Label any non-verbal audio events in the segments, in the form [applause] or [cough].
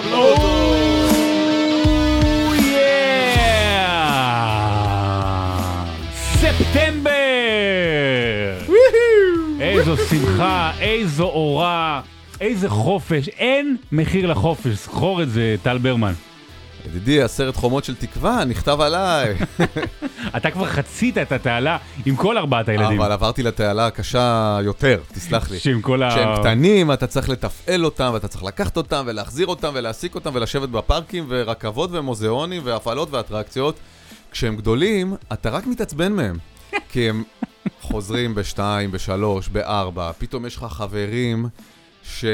קבלו אותו. ספטמבר! איזו שמחה, איזו אורה, איזה חופש. אין מחיר לחופש, זכור את זה, טל ברמן. ידידי, הסרט חומות של תקווה נכתב עליי. [laughs] אתה כבר חצית את התעלה עם כל ארבעת הילדים. אבל עברתי לתעלה הקשה יותר, תסלח לי. שעם כל ה... כשהם קטנים, אתה צריך לתפעל אותם, ואתה צריך לקחת אותם, ולהחזיר אותם, ולהעסיק אותם, ולשבת בפארקים, ורכבות, ומוזיאונים, והפעלות ואטרקציות. כשהם גדולים, אתה רק מתעצבן מהם. [laughs] כי הם חוזרים בשתיים, בשלוש, בארבע, פתאום יש לך חברים ש...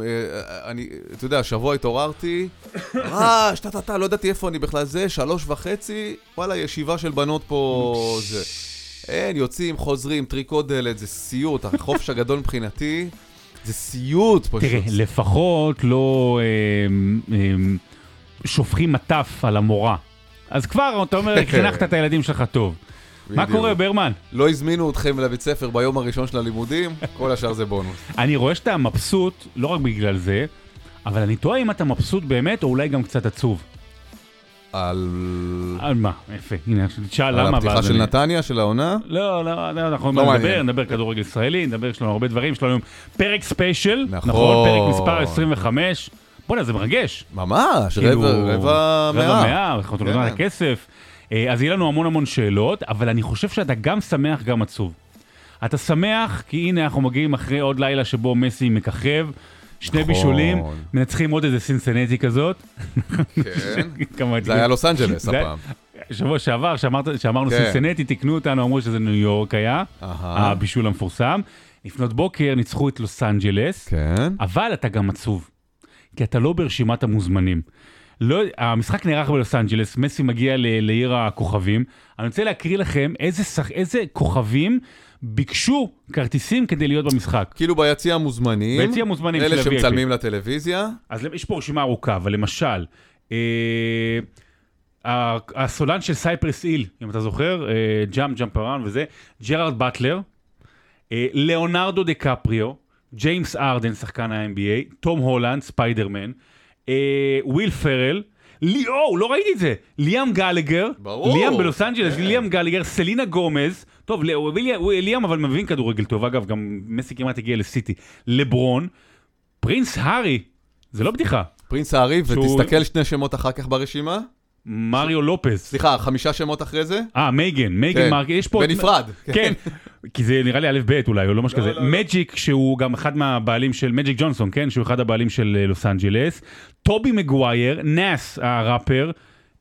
אה, אתה יודע, השבוע התעוררתי, [coughs] רעש, טה-טה-טה, לא ידעתי איפה אני בכלל זה, שלוש וחצי, וואלה, ישיבה של בנות פה, זה. אין, יוצאים, חוזרים, טריקות דלת, זה סיוט, החופש [coughs] הגדול מבחינתי, זה סיוט פשוט. תראה, לפחות לא אה, אה, שופכים מטף על המורה. אז כבר, אתה אומר, [laughs] חינכת את הילדים שלך טוב. מה. קורה, ברמן? לא הזמינו אתכם לבית ספר ביום הראשון של הלימודים, [laughs] כל השאר זה בונוס. אני רואה שאתה מבסוט, לא רק בגלל זה, אבל אני תוהה אם אתה מבסוט באמת, או אולי גם קצת עצוב. על... על מה? יפה, הנה, עכשיו תשאל על למה. הפתיחה ואז של נתניה, של העונה? לא, לא, לא, אנחנו לא נדבר. נדבר כדורגל ישראלי, נדבר, יש לנו הרבה דברים, יש לנו היום פרק ספיישל, נכון. נכון? פרק מספר 25. בוא'נה, זה מרגש. ממש, כאילו, רבע, רבע רבע מאה. מאה, אנחנו נותנים כן. לך כסף. אז יהיה לנו המון המון שאלות, אבל אני חושב שאתה גם שמח, גם עצוב. אתה שמח, כי הנה אנחנו מגיעים אחרי עוד לילה שבו מסי מככב, שני נכון. בישולים, מנצחים עוד איזה סינסנטי כזאת. כן. [laughs] זה היה לוס אנג'לס הפעם. שבוע שעבר, שאמרת, שאמרנו כן. סינסנטי, תיקנו אותנו, אמרו שזה ניו יורק היה, אהה. הבישול המפורסם. לפנות בוקר ניצחו את לוס אנג'לס, כן. אבל אתה גם עצוב, כי אתה לא ברשימת המוזמנים. לא, המשחק נערך בלוס אנג'לס, מסי מגיע ל, לעיר הכוכבים. אני רוצה להקריא לכם איזה, שח, איזה כוכבים ביקשו כרטיסים כדי להיות במשחק. כאילו ביציע המוזמנים, ביציע המוזמנים של אלה ה-VIP. שמצלמים לטלוויזיה, אז יש פה רשימה ארוכה, אבל למשל, אה, הסולן של סייפרס היל, אם אתה זוכר, אה, jump jump around וזה, ג'רארד באטלר, אה, ליאונרדו דיקפריו, ג'יימס הארדן, שחקן ה-NBA, תום הולנד, ספיידרמן, וויל פרל, ליאו, לא ראיתי את זה, ליאם גלגר, ברור. ליאם בלוס אנג'לס, ליאם גלגר, סלינה גומז, טוב, לא- ליאם אבל מבין כדורגל טוב, אגב, גם מסי כמעט הגיע לסיטי, לברון, Prince הארי, זה לא בדיחה, Prince הארי, שהוא- ותסתכל שני שמות אחר כך ברשימה. מריו לופז. סליחה, חמישה שמות אחרי זה? אה, מייגן, מייגן כן. מרק, יש פה... בנפרד. [laughs] כן, כי זה נראה לי א' ב' אולי, או לא משהו כזה. לא, לא. מג'יק, שהוא גם אחד מהבעלים של, מג'יק ג'ונסון, כן? שהוא אחד הבעלים של אה, לוס אנג'לס. טובי מגווייר, נאס הראפר.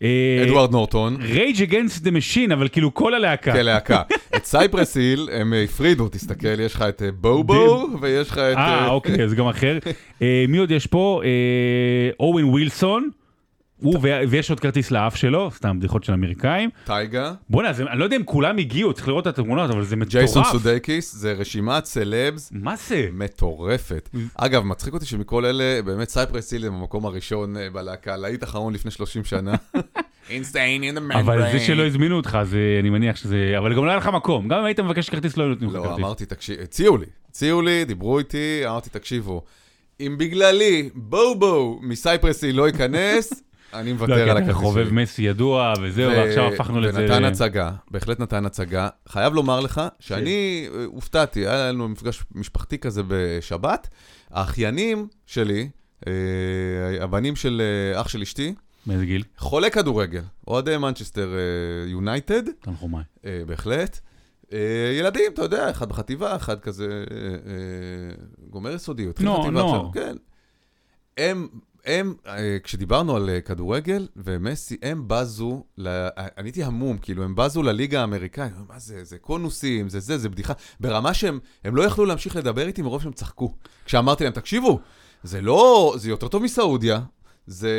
אה, אדוארד נורטון, Rage Against the Machine, אבל כאילו כל הלהקה. כלהקה. את סייפרס היל הם הפרידו, תסתכל, יש לך את אה, בובו, ויש לך את... אה, אוקיי, אז גם אחר. מי עוד יש פה? אוון ווילסון. הוא, ו- ויש עוד כרטיס לאף שלו, סתם בדיחות של אמריקאים. טייגה, בוא'נה, אני לא יודע אם כולם הגיעו, צריך לראות את התמונות, אבל זה מטורף. ג'ייסון סודקיס, זה רשימת סלבס מה זה? מטורפת. אגב, מצחיק אותי שמכל אלה, באמת סייפרס היל הם במקום הראשון אה, בלהקה, להיט אחרון לפני 30 שנה. [laughs] Insane in the אבל זה. שלא הזמינו אותך, זה, אני מניח שזה... אבל גם לא היה לך מקום. גם אם היית מבקש כרטיס, לא היו נותנים לך לא, כרטיס. אמרתי, תקשיב, הציעו לי, הציעו לי, דיברו איתי, אמרתי, תקשיבו, אם בגללי בובו מסייפרס היל לא ייכנס, אני לא, מוותר על הכרטיס חובב. מסי ידוע, וזהו, ועכשיו הפכנו לזה... ונתן הצגה, בהחלט נתן הצגה. חייב לומר לך שאני אה, הופתעתי, היה לנו מפגש משפחתי כזה בשבת. האחיינים שלי, אה, הבנים של אה, אח של אשתי, מאיזה גיל? חולי כדורגל, אוהדי מנצ'סטר אה, יונייטד, תנחומיי. בהחלט. ילדים, אתה יודע, אחד בחטיבה, אחד כזה גומר יסודי, התחיל נו, נו. כן. הם, הם, אה, כשדיברנו על אה, כדורגל ומסי, הם בזו, ל... אה, אני הייתי המום, כאילו, הם בזו לליגה האמריקאית, מה זה, זה קונוסים, זה זה, זה בדיחה, ברמה שהם הם לא יכלו להמשיך לדבר איתי מרוב שהם צחקו. כשאמרתי להם, תקשיבו, זה לא, זה יותר טוב מסעודיה, זה,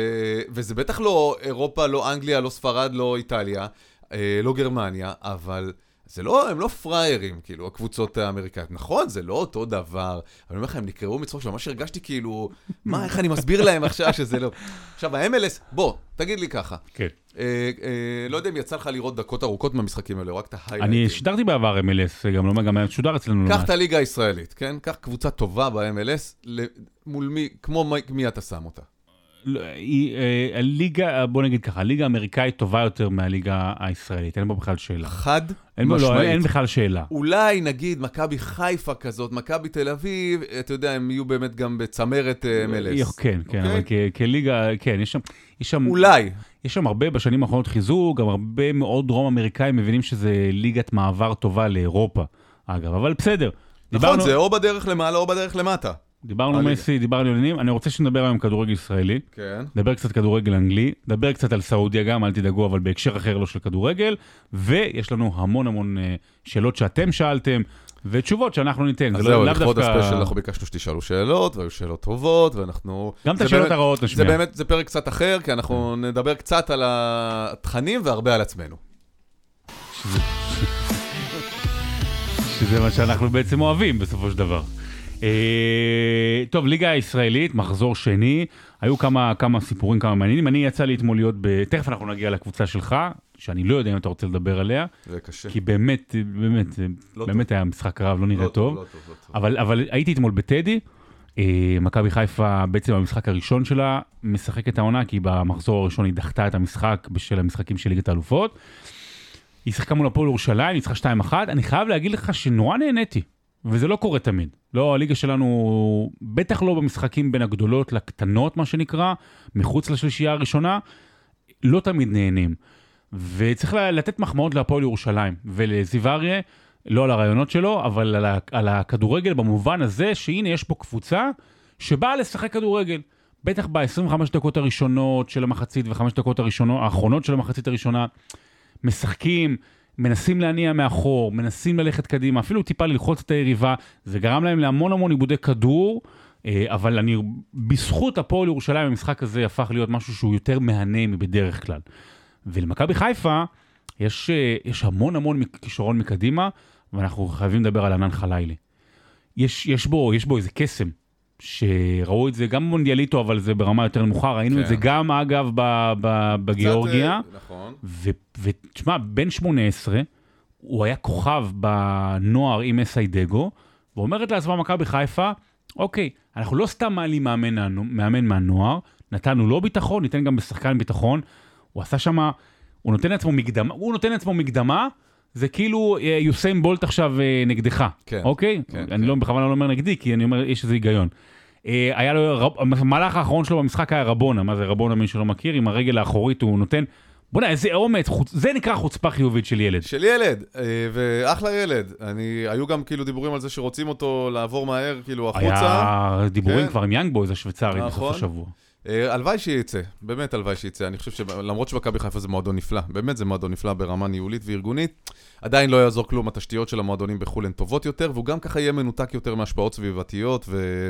וזה בטח לא אירופה, לא אנגליה, לא ספרד, לא איטליה, אה, לא גרמניה, אבל זה לא, הם לא פראיירים, כאילו, הקבוצות האמריקאיות. נכון, זה לא אותו דבר. אבל אני אומר לך, הם נקראו מצחוק שממש הרגשתי כאילו, מה, איך אני מסביר להם עכשיו שזה לא... עכשיו, ה-MLS, בוא, תגיד לי ככה. כן. אה, אה, לא יודע אם יצא לך לראות דקות ארוכות מהמשחקים האלה, רק את אני ההיילייטים. שידרתי בעבר MLS, גם לא גם היה שודר אצלנו. לא קח. את הליגה הישראלית, כן? קח קבוצה טובה ב-MLS, מול מי, כמו מי- מי אתה שם אותה. לא, אה, הליגה, בוא נגיד ככה, הליגה האמריקאית טובה יותר מהליגה הישראלית, אין פה בכלל שאלה. חד אין, בו- לא, משמעית. אין בכלל שאלה. אולי נגיד מכבי חיפה כזאת, מכבי תל אביב, אתה יודע, הם יהיו באמת גם בצמרת אה, MLS. כן, כן, אוקיי? אבל כ- כליגה, כן, יש שם, יש שם, אולי. יש שם הרבה בשנים האחרונות חיזוק, גם הרבה מאוד דרום אמריקאים מבינים שזה ליגת מעבר טובה לאירופה, אגב, אבל בסדר. נכון, דיברנו- זה או בדרך למעלה או בדרך למטה. דיברנו. מסי, דיברנו עניינים, אני רוצה שנדבר היום כדורגל ישראלי, כן. נדבר קצת כדורגל אנגלי, נדבר קצת על סעודיה גם, אל תדאגו, אבל בהקשר אחר לא של כדורגל, ויש לנו המון המון אה, שאלות שאתם שאלתם, ותשובות שאנחנו ניתן. אז זה לא- זהו, לכבוד הספיישל אנחנו ביקשנו שתשאלו שאלות, והיו שאלות טובות, ואנחנו... גם את זה השאלות הרעות זה נשמיע. באמת, זה פרק קצת אחר, כי אנחנו נדבר קצת על התכנים והרבה על עצמנו. שזה מה שאנחנו בעצם אוהבים בסופו של דבר. אה, טוב, ליגה הישראלית, מחזור שני, היו כמה, כמה סיפורים, כמה מעניינים. אני יצא לי אתמול להיות ב... תכף אנחנו נגיע לקבוצה שלך, שאני לא יודע אם אתה רוצה לדבר עליה, זה קשה. כי באמת, באמת, לא באמת היה משחק קרב, לא נראה לא טוב. לא טוב, לא טוב. אבל, אבל הייתי אתמול בטדי, אה, מכבי חיפה בעצם במשחק הראשון שלה משחקת העונה, כי במחזור הראשון היא דחתה את המשחק בשל המשחקים של ליגת האלופות. היא שיחקה מול הפועל ירושלים, ניצחה 2-1, אני חייב להגיד לך שנורא נהניתי, וזה לא קורה תמיד. לא, הליגה שלנו, בטח לא במשחקים בין הגדולות לקטנות, מה שנקרא, מחוץ לשלישייה הראשונה, לא תמיד נהנים. וצריך לתת מחמאות להפועל ירושלים ולזיו אריה, לא על הרעיונות שלו, אבל על, על הכדורגל במובן הזה שהנה יש פה קבוצה שבאה לשחק כדורגל. בטח ב-25 דקות הראשונות של המחצית וחמש דקות הראשונות, האחרונות של המחצית הראשונה, משחקים, מנסים להניע מאחור, מנסים ללכת קדימה, אפילו טיפה ללחוץ את היריבה, זה גרם להם להמון המון עיבודי כדור, אה, אבל אני, בזכות הפועל ירושלים המשחק הזה הפך להיות משהו שהוא יותר מהנה מבדרך כלל. ולמכבי חיפה יש, אה, יש המון המון כישרון מקדימה, ואנחנו חייבים לדבר על ענן חלילי. יש, יש, בו, יש בו איזה קסם, שראו את זה גם במונדיאליטו, אבל זה ברמה יותר נמוכה, ראינו כן. את זה גם, אגב, ב, ב, בגיאורגיה. קצת, אה, נכון. ותשמע, בן 18, הוא היה כוכב בנוער עם אסיידגו, ואומרת לעצמה מכבי חיפה, אוקיי, אנחנו לא סתם מעלים מאמן, מאמן מהנוער, נתנו לו ביטחון, ניתן גם בשחקן ביטחון. הוא עשה שם, הוא נותן לעצמו מקדמה, הוא נותן לעצמו מקדמה, זה כאילו אה, יוסיין בולט עכשיו אה, נגדך, כן, אוקיי? כן, אני כן. לא, בכוונה לא אומר נגדי, כי אני אומר, יש איזה היגיון. אה, היה לו, רב- המהלך האחרון שלו במשחק היה רבונה, מה זה רבונה, מי שלא מכיר, עם הרגל האחורית הוא נותן, בוא'נה, איזה אומץ, חוצ... זה נקרא חוצפה חיובית של ילד. של ילד, אה, ואחלה ילד. אני, היו גם כאילו דיבורים על זה שרוצים אותו לעבור מהר, כאילו, החוצה. היה דיבורים כן. כבר עם יאנג בויז השוויצרי בסוף נכון. השבוע. אה, הלוואי שיצא, באמת הלוואי שיצא. אני חושב שלמרות שמכבי חיפה זה מועדון נפלא, באמת זה מועדון נפלא ברמה ניהולית וארגונית, עדיין לא יעזור כלום, התשתיות של המועדונים בחו"ל הן טובות יותר, והוא גם ככה יהיה מנותק יותר מהשפעות סביבתיות, ו...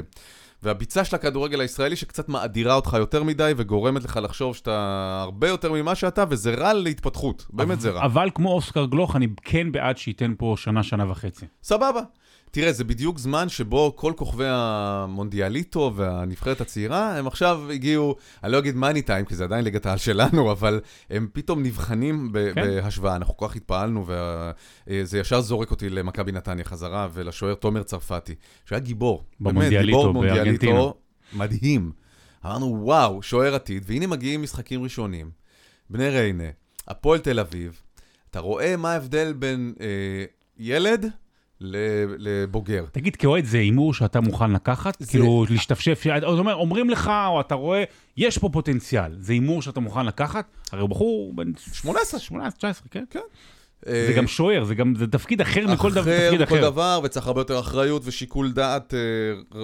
והביצה של הכדורגל הישראלי שקצת מאדירה אותך יותר מדי, וגורמת לך לחשוב שאתה הרבה יותר ממה שאתה, וזה רע להתפתחות, באמת זה רע. אבל כמו אוסקר גלוך, אני כן בעד שייתן פה שנה, שנה וחצי. סבבה. תראה, זה בדיוק זמן שבו כל כוכבי המונדיאליטו והנבחרת הצעירה, הם עכשיו הגיעו, אני לא אגיד מאני טיים, כי זה עדיין ליגת העל שלנו, אבל הם פתאום נבחנים ב- כן. בהשוואה. אנחנו כל כך התפעלנו, וזה ישר זורק אותי למכבי נתניה חזרה, ולשוער תומר צרפתי, שהיה גיבור. באמת, גיבור. מונדיאליטו מדהים. אמרנו, וואו, שוער עתיד, והנה מגיעים משחקים ראשונים. בני ריינה, הפועל תל אביב, אתה רואה מה ההבדל בין אה, ילד לבוגר. תגיד, כאוהד זה הימור שאתה מוכן לקחת? זה- כאילו, להשתפשף, זאת אומרת, אומרים לך, או אתה רואה, יש פה פוטנציאל. זה הימור שאתה מוכן לקחת? הרי הוא בחור בן 18. 18, 19, כן? כן. זה גם שוער, זה גם, זה תפקיד אחר מכל דבר- אחר תפקיד מכל אחר. דבר, וצריך הרבה יותר אחריות ושיקול דעת אה,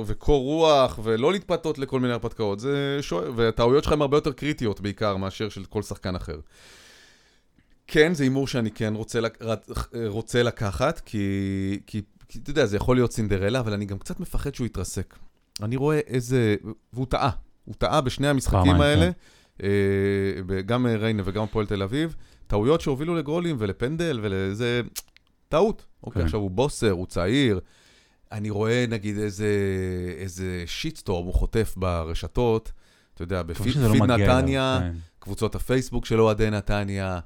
וקור רוח, ולא להתפתות לכל מיני הרפתקאות. זה שוער, והטעויות שלך הן הרבה יותר קריטיות בעיקר מאשר של כל שחקן אחר. כן, זה הימור שאני כן רוצה, לק- רת- רוצה לקחת, כי, כי, כי אתה יודע, זה יכול להיות סינדרלה, אבל אני גם קצת מפחד שהוא יתרסק. אני רואה איזה... והוא טעה. הוא טעה בשני המשחקים פעמיים, האלה, אה, ב- גם ריינה וגם הפועל תל אביב. טעויות שהובילו לגולים ולפנדל ולזה... טעות. אוקיי, כן. עכשיו הוא בוסר, הוא צעיר. אני רואה נגיד איזה, איזה שיטסטורם הוא חוטף ברשתות, אתה יודע, בפיד לא נתניה, כן. קבוצות הפייסבוק של אוהדי נתניה, אה,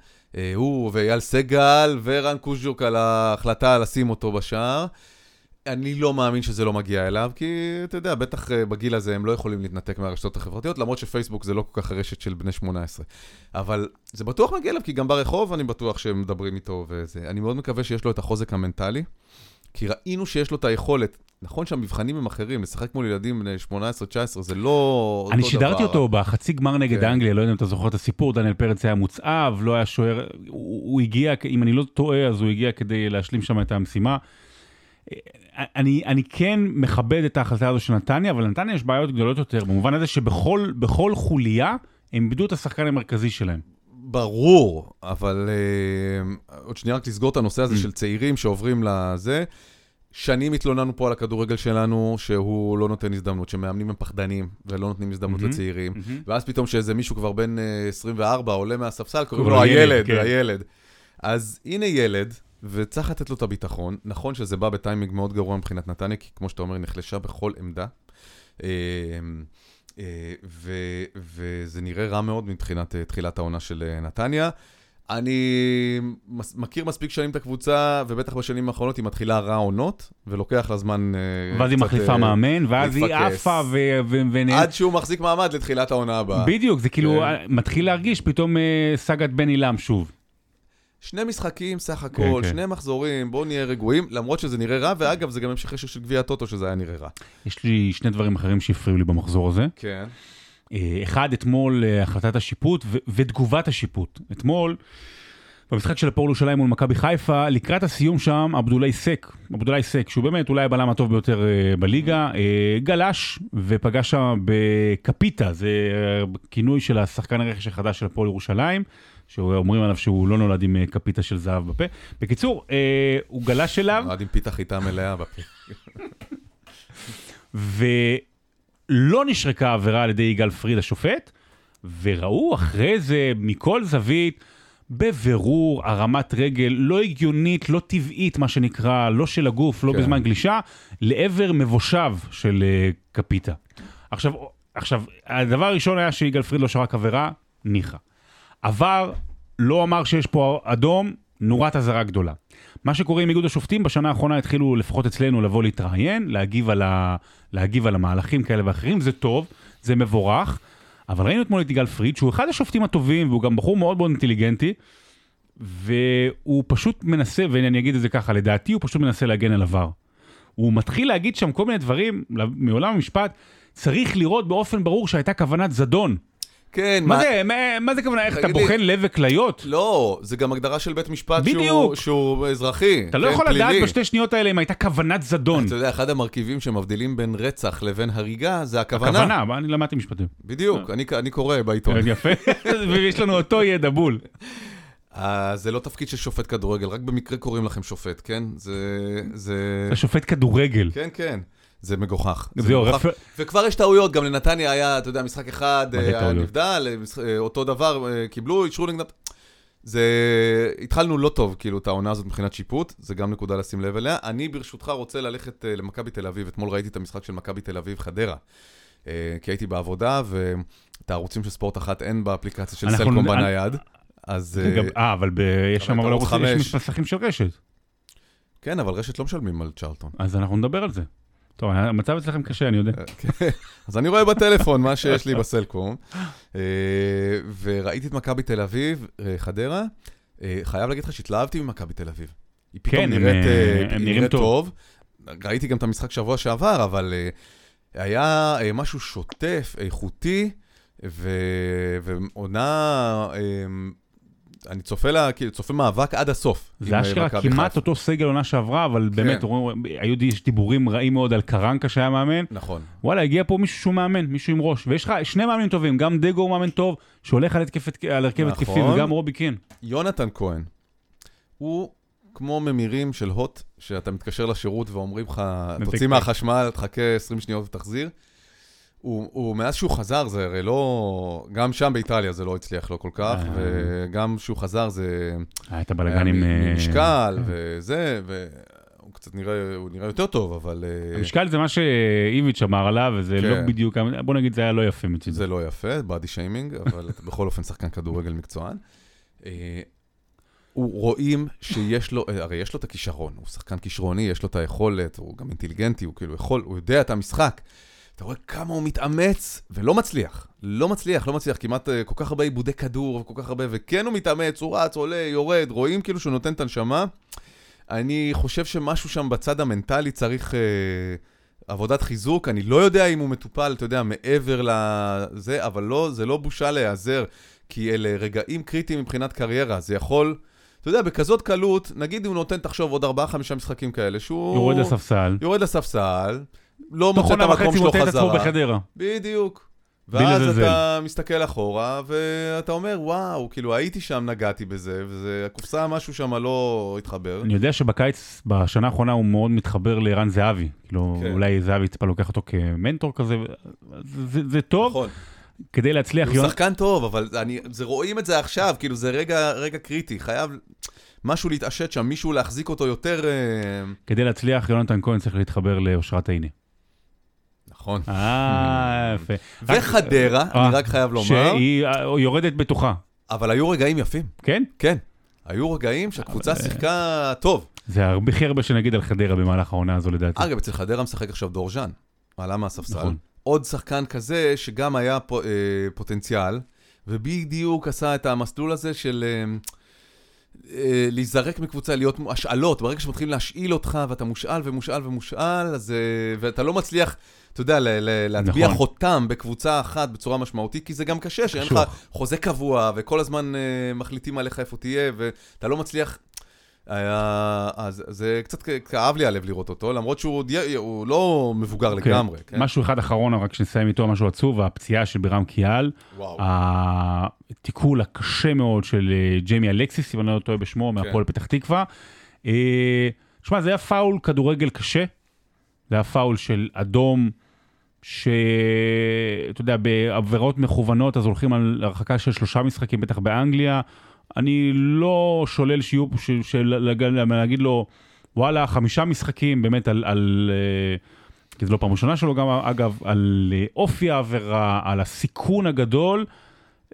הוא ואייל סגל ורן קוז'וק על ההחלטה לשים אותו בשער. אני לא מאמין שזה לא מגיע אליו, כי אתה יודע, בטח אה, בגיל הזה הם לא יכולים להתנתק מהרשתות החברתיות, למרות שפייסבוק זה לא כל כך הרשת של בני 18. אבל זה בטוח מגיע אליו, כי גם ברחוב אני בטוח שהם מדברים איתו וזה. אני מאוד מקווה שיש לו את החוזק המנטלי, כי ראינו שיש לו את היכולת. נכון שהמבחנים הם אחרים, לשחק מול ילדים בני 18-19 זה לא. אני שידרתי אותו בחצי גמר נגד כן. אנגליה, לא יודע אם אתה זוכר את הסיפור, דניאל פרץ היה מוצאב, לא היה שוער, הוא הוא הגיע, אם אני לא טועה, אז הוא הגיע כדי להשלים שם את המשימה. אני, אני כן מכבד את ההחלטה הזו של נתניה, אבל לנתניה יש בעיות גדולות יותר, במובן הזה שבכל בכל חוליה הם איבדו את השחקן המרכזי שלהם. ברור, אבל uh, עוד שנייה רק לסגור את הנושא הזה של צעירים שעוברים לזה. שנים התלוננו פה על הכדורגל שלנו, שהוא לא נותן הזדמנות, שמאמנים הם פחדנים ולא נותנים הזדמנות מהמם. לצעירים. מהמם. ואז פתאום שאיזה מישהו כבר בן אה, 24 עולה מהספסל, קוראים לו לו ילד, הילד, כן. הילד. אז הנה ילד, וצריך לתת לו את הביטחון. נכון שזה בא בטיימינג מאוד גרוע מבחינת נתניה, כי כמו שאתה אומר, היא נחלשה בכל עמדה. אה, אה, וזה נראה רע מאוד מבחינת אה, תחילת העונה של אה, נתניה. אני מס- מכיר מספיק שנים את הקבוצה, ובטח בשנים האחרונות היא מתחילה רע עונות, ולוקח לה זמן אה, ואז היא מחליפה אה, מאמן, ואז היא. עפה ו-. עד שהוא מחזיק מעמד לתחילת העונה הבאה. בדיוק, זה כאילו כן. מתחיל להרגיש פתאום אה, סאגת בן עילם שוב. שני משחקים סך הכל, כן. שני מחזורים, בואו נהיה רגועים, למרות שזה נראה רע, ואגב, זה גם המשך של גביע הטוטו, שזה היה נראה רע. יש לי שני דברים אחרים שהפריעו לי במחזור הזה. כן. אה, אחד, אתמול אה, החלטת השיפוט ו- ותגובת השיפוט. אתמול, במשחק של הפועל ירושלים מול מכבי חיפה, לקראת הסיום שם, עבדולאי סק, עבדולאי סק, שהוא באמת אולי הבלם הטוב ביותר אה, בליגה, גלש ופגש שם בקפיטה, זה כינוי של השחקן הרכש החדש של הפועל ירושלים, שאומרים עליו שהוא לא נולד עם כפיתה של זהב בפה. בקיצור, הוא גלש אליו, נולד עם פיתה חיטה מלאה בפה. ולא נשרקה עבירה על ידי יגאל פריד השופט, וראו אחרי זה מכל זווית, בבירור הרמת רגל לא הגיונית, לא טבעית, מה שנקרא, לא של הגוף, לא כן. בזמן גלישה, לעבר מבושב של אה, קפיטה. עכשיו, עכשיו, הדבר הראשון היה שיגאל פריד לא שרק עבירה, ניחא. עבר, לא אמר שיש פה אדום, נורת אזהרה גדולה. מה שקורה עם איגוד השופטים, בשנה האחרונה התחילו, לפחות אצלנו, לבוא להתראיין, להגיב על, ה... להגיב על המהלכים כאלה ואחרים, זה טוב, זה מבורך, אבל ראינו אתמול את יגאל פריד, שהוא אחד השופטים הטובים, והוא גם בחור מאוד מאוד אינטליגנטי, והוא פשוט מנסה, ואני אגיד את זה ככה, לדעתי הוא פשוט מנסה להגן על עבר. הוא מתחיל להגיד שם כל מיני דברים מעולם המשפט, צריך לראות באופן ברור שהייתה כוונת זדון. כן, מה זה, מה, מה זה כוונה, איך אתה לי- בוחן לב וכליות? לא, זה גם הגדרה של בית משפט שהוא, בדיוק. שהוא אזרחי. אתה לא כן, יכול לדעת פלילי. בשתי שניות האלה אם הייתה כוונת זדון. אתה יודע, אחד המרכיבים שמבדילים בין רצח לבין הריגה זה הכוונה. הכוונה, מה, אני למדתי משפטים. בדיוק, אני, אני קורא בעיתון. יפה, [laughs] ויש לנו אותו ידע בול. אה, זה לא תפקיד של שופט כדורגל, רק במקרה קוראים לכם שופט, כן? זה... זה... השופט כדורגל. כן, כן. זה מגוחך. זה מגוחך. וכבר יש טעויות, גם לנתניה היה, אתה יודע, משחק אחד, אה, טעויות? נבדל, אה, אה, אותו דבר, קיבלו, אישרו נגדם. זה... התחלנו לא טוב, כאילו, את העונה הזאת מבחינת שיפוט, זה גם נקודה לשים לב אליה. אני ברשותך רוצה ללכת למכבי תל אביב, אתמול ראיתי את המשחק של מכבי תל אביב-חדרה. אה, כי הייתי בעבודה, ואת הערוצים של ספורט אחת אין באפליקציה של סלקום בנייד. אז... אה, גם- אה, אבל יש שם ערוץ ערוץ- יש חמש. מסכים של רשת. כן, אבל רשת לא משלמים על צ'רלטון. אז אנחנו נדבר על זה. טוב, המצב אצלכם קשה, אני יודע. [laughs] אז אני רואה בטלפון מה שיש לי בסלקום, אה, וראיתי את מכבי תל אביב, אה, חדרה, אה, חייב להגיד לך שהתלהבתי ממכבי תל אביב. היא פתאום כן, הם, נראית, הם נראים נראית טוב. טוב. ראיתי גם את המשחק שבוע שעבר, אבל היה משהו שוטף, איכותי, ועונה... אני צופה לה, כאילו, צופה מאבק עד הסוף. זה אה, אשכרה כמעט. אותו סגל עונה שעברה, אבל באמת, רואים- היו דיבורים רעים מאוד על קרנקה שהיה מאמן. נכון. וואלה, הגיע פה מישהו שהוא מאמן, מישהו עם ראש. ויש לך שני מאמנים טובים, גם דגו הוא מאמן טוב, שהולך על הרכב נכון. התקפי, וגם רובי קין. יונתן כהן, הוא כמו ממירים של הוט, שאתה מתקשר לשירות ואומרים לך. תוציא מהחשמל, תחכה 20 שניות ותחזיר. הוא, הוא, מאז שהוא חזר, זה הרי לא... גם שם באיטליה זה לא הצליח לו כל כך, אה. וגם כשהוא חזר זה... היה את היה הבלאגן עם... אה, משקל. וזה, והוא קצת נראה, הוא נראה יותר טוב, אבל אה, המשקל זה מה שאיביץ' אמר עליו, וזה כן. לא בדיוק, בוא נגיד, זה היה לא יפה מצידו. זה לא יפה, בדי שיימינג, אבל אתה בכל אופן שחקן כדורגל מקצוען. אה, הוא רואים שיש לו, הרי יש לו את הכישרון, הוא שחקן כישרוני, יש לו את היכולת, הוא גם אינטליגנטי, הוא כאילו יכול, הוא יודע את המשחק. אתה רואה כמה הוא מתאמץ, ולא מצליח. לא מצליח, לא מצליח, כמעט uh, כל כך הרבה עיבודי כדור, וכל כך הרבה, וכן הוא מתאמץ, הוא רץ, עולה, יורד, רואים כאילו שהוא נותן את הנשמה. אני חושב שמשהו שם בצד המנטלי צריך uh, עבודת חיזוק. אני לא יודע אם הוא מטופל, אתה יודע, מעבר לזה, אבל לא, זה לא בושה להיעזר, כי אלה רגעים קריטיים מבחינת קריירה. זה יכול... אתה יודע, בכזאת קלות, נגיד הוא נותן, תחשוב, עוד 4-5 משחקים כאלה, שהוא... יורד לספסל. יורד לספסל, לא מוצא את המקום שלו חזרה. בחדרה. בדיוק. ואז. אתה מסתכל אחורה, ואתה אומר, וואו, כאילו הייתי שם, נגעתי בזה, וזה, הקופסה, משהו שם לא התחבר. אני יודע שבקיץ, בשנה האחרונה, הוא מאוד מתחבר לערן זהבי. כאילו, כן. אולי זהבי טיפה לוקח אותו כמנטור כזה, זה, זה טוב, נכון. כדי להצליח. הוא שחקן טוב, אבל אני, זה, רואים את זה עכשיו, כאילו זה רגע, רגע קריטי, חייב משהו להתעשת שם, מישהו להחזיק אותו יותר... אה, כדי להצליח, יונתן כהן צריך להתחבר לאושרת עיני. נכון. אה, יפה. וחדרה, אה, אני רק חייב לומר, שהיא אה, יורדת בתוכה, אבל היו רגעים יפים, כן? כן. היו רגעים שהקבוצה אה, שיחקה טוב. זה הכי הרבה שנגיד על חדרה במהלך העונה הזו לדעתי. אגב, אצל חדרה משחק עכשיו דורז'אן, עלה מהספסל. נכון. עוד שחקן כזה שגם היה פו, אה, פוטנציאל, ובדיוק עשה את המסלול הזה של אה, אה, להיזרק מקבוצה, להיות השאלות. ברגע שמתחילים להשאיל אותך ואתה מושאל ומושאל ומושאל, אז, אה, ואתה לא מצליח, אתה יודע, להטביע נכון. חותם בקבוצה אחת בצורה משמעותית, כי זה גם קשה, שאין לך. חוזה קבוע, וכל הזמן אה, מחליטים עליך איפה תהיה, ואתה לא מצליח... היה, אז זה קצת כאב לי הלב לראות אותו, למרות שהוא עוד הוא לא מבוגר כן. לגמרי. כן? משהו אחד אחרון, רק שנסיים איתו, משהו עצוב, הפציעה של בירם קיאל, וואו. התיקול הקשה מאוד של אה, ג'יימי אלקסיס, אם אני לא טועה בשמו, מהפועל פתח תקווה. אה, שמע, זה היה פאול כדורגל קשה, זה היה פאול של אדום, שאתה יודע, בעבירות מכוונות, אז הולכים על הרחקה של שלושה משחקים, בטח באנגליה. אני לא שולל שיהיו, להגיד לו, וואלה, חמישה משחקים, באמת על... על אה, כי זו לא פעם ראשונה שלו גם, אגב, על אה, אופי העבירה, על הסיכון הגדול,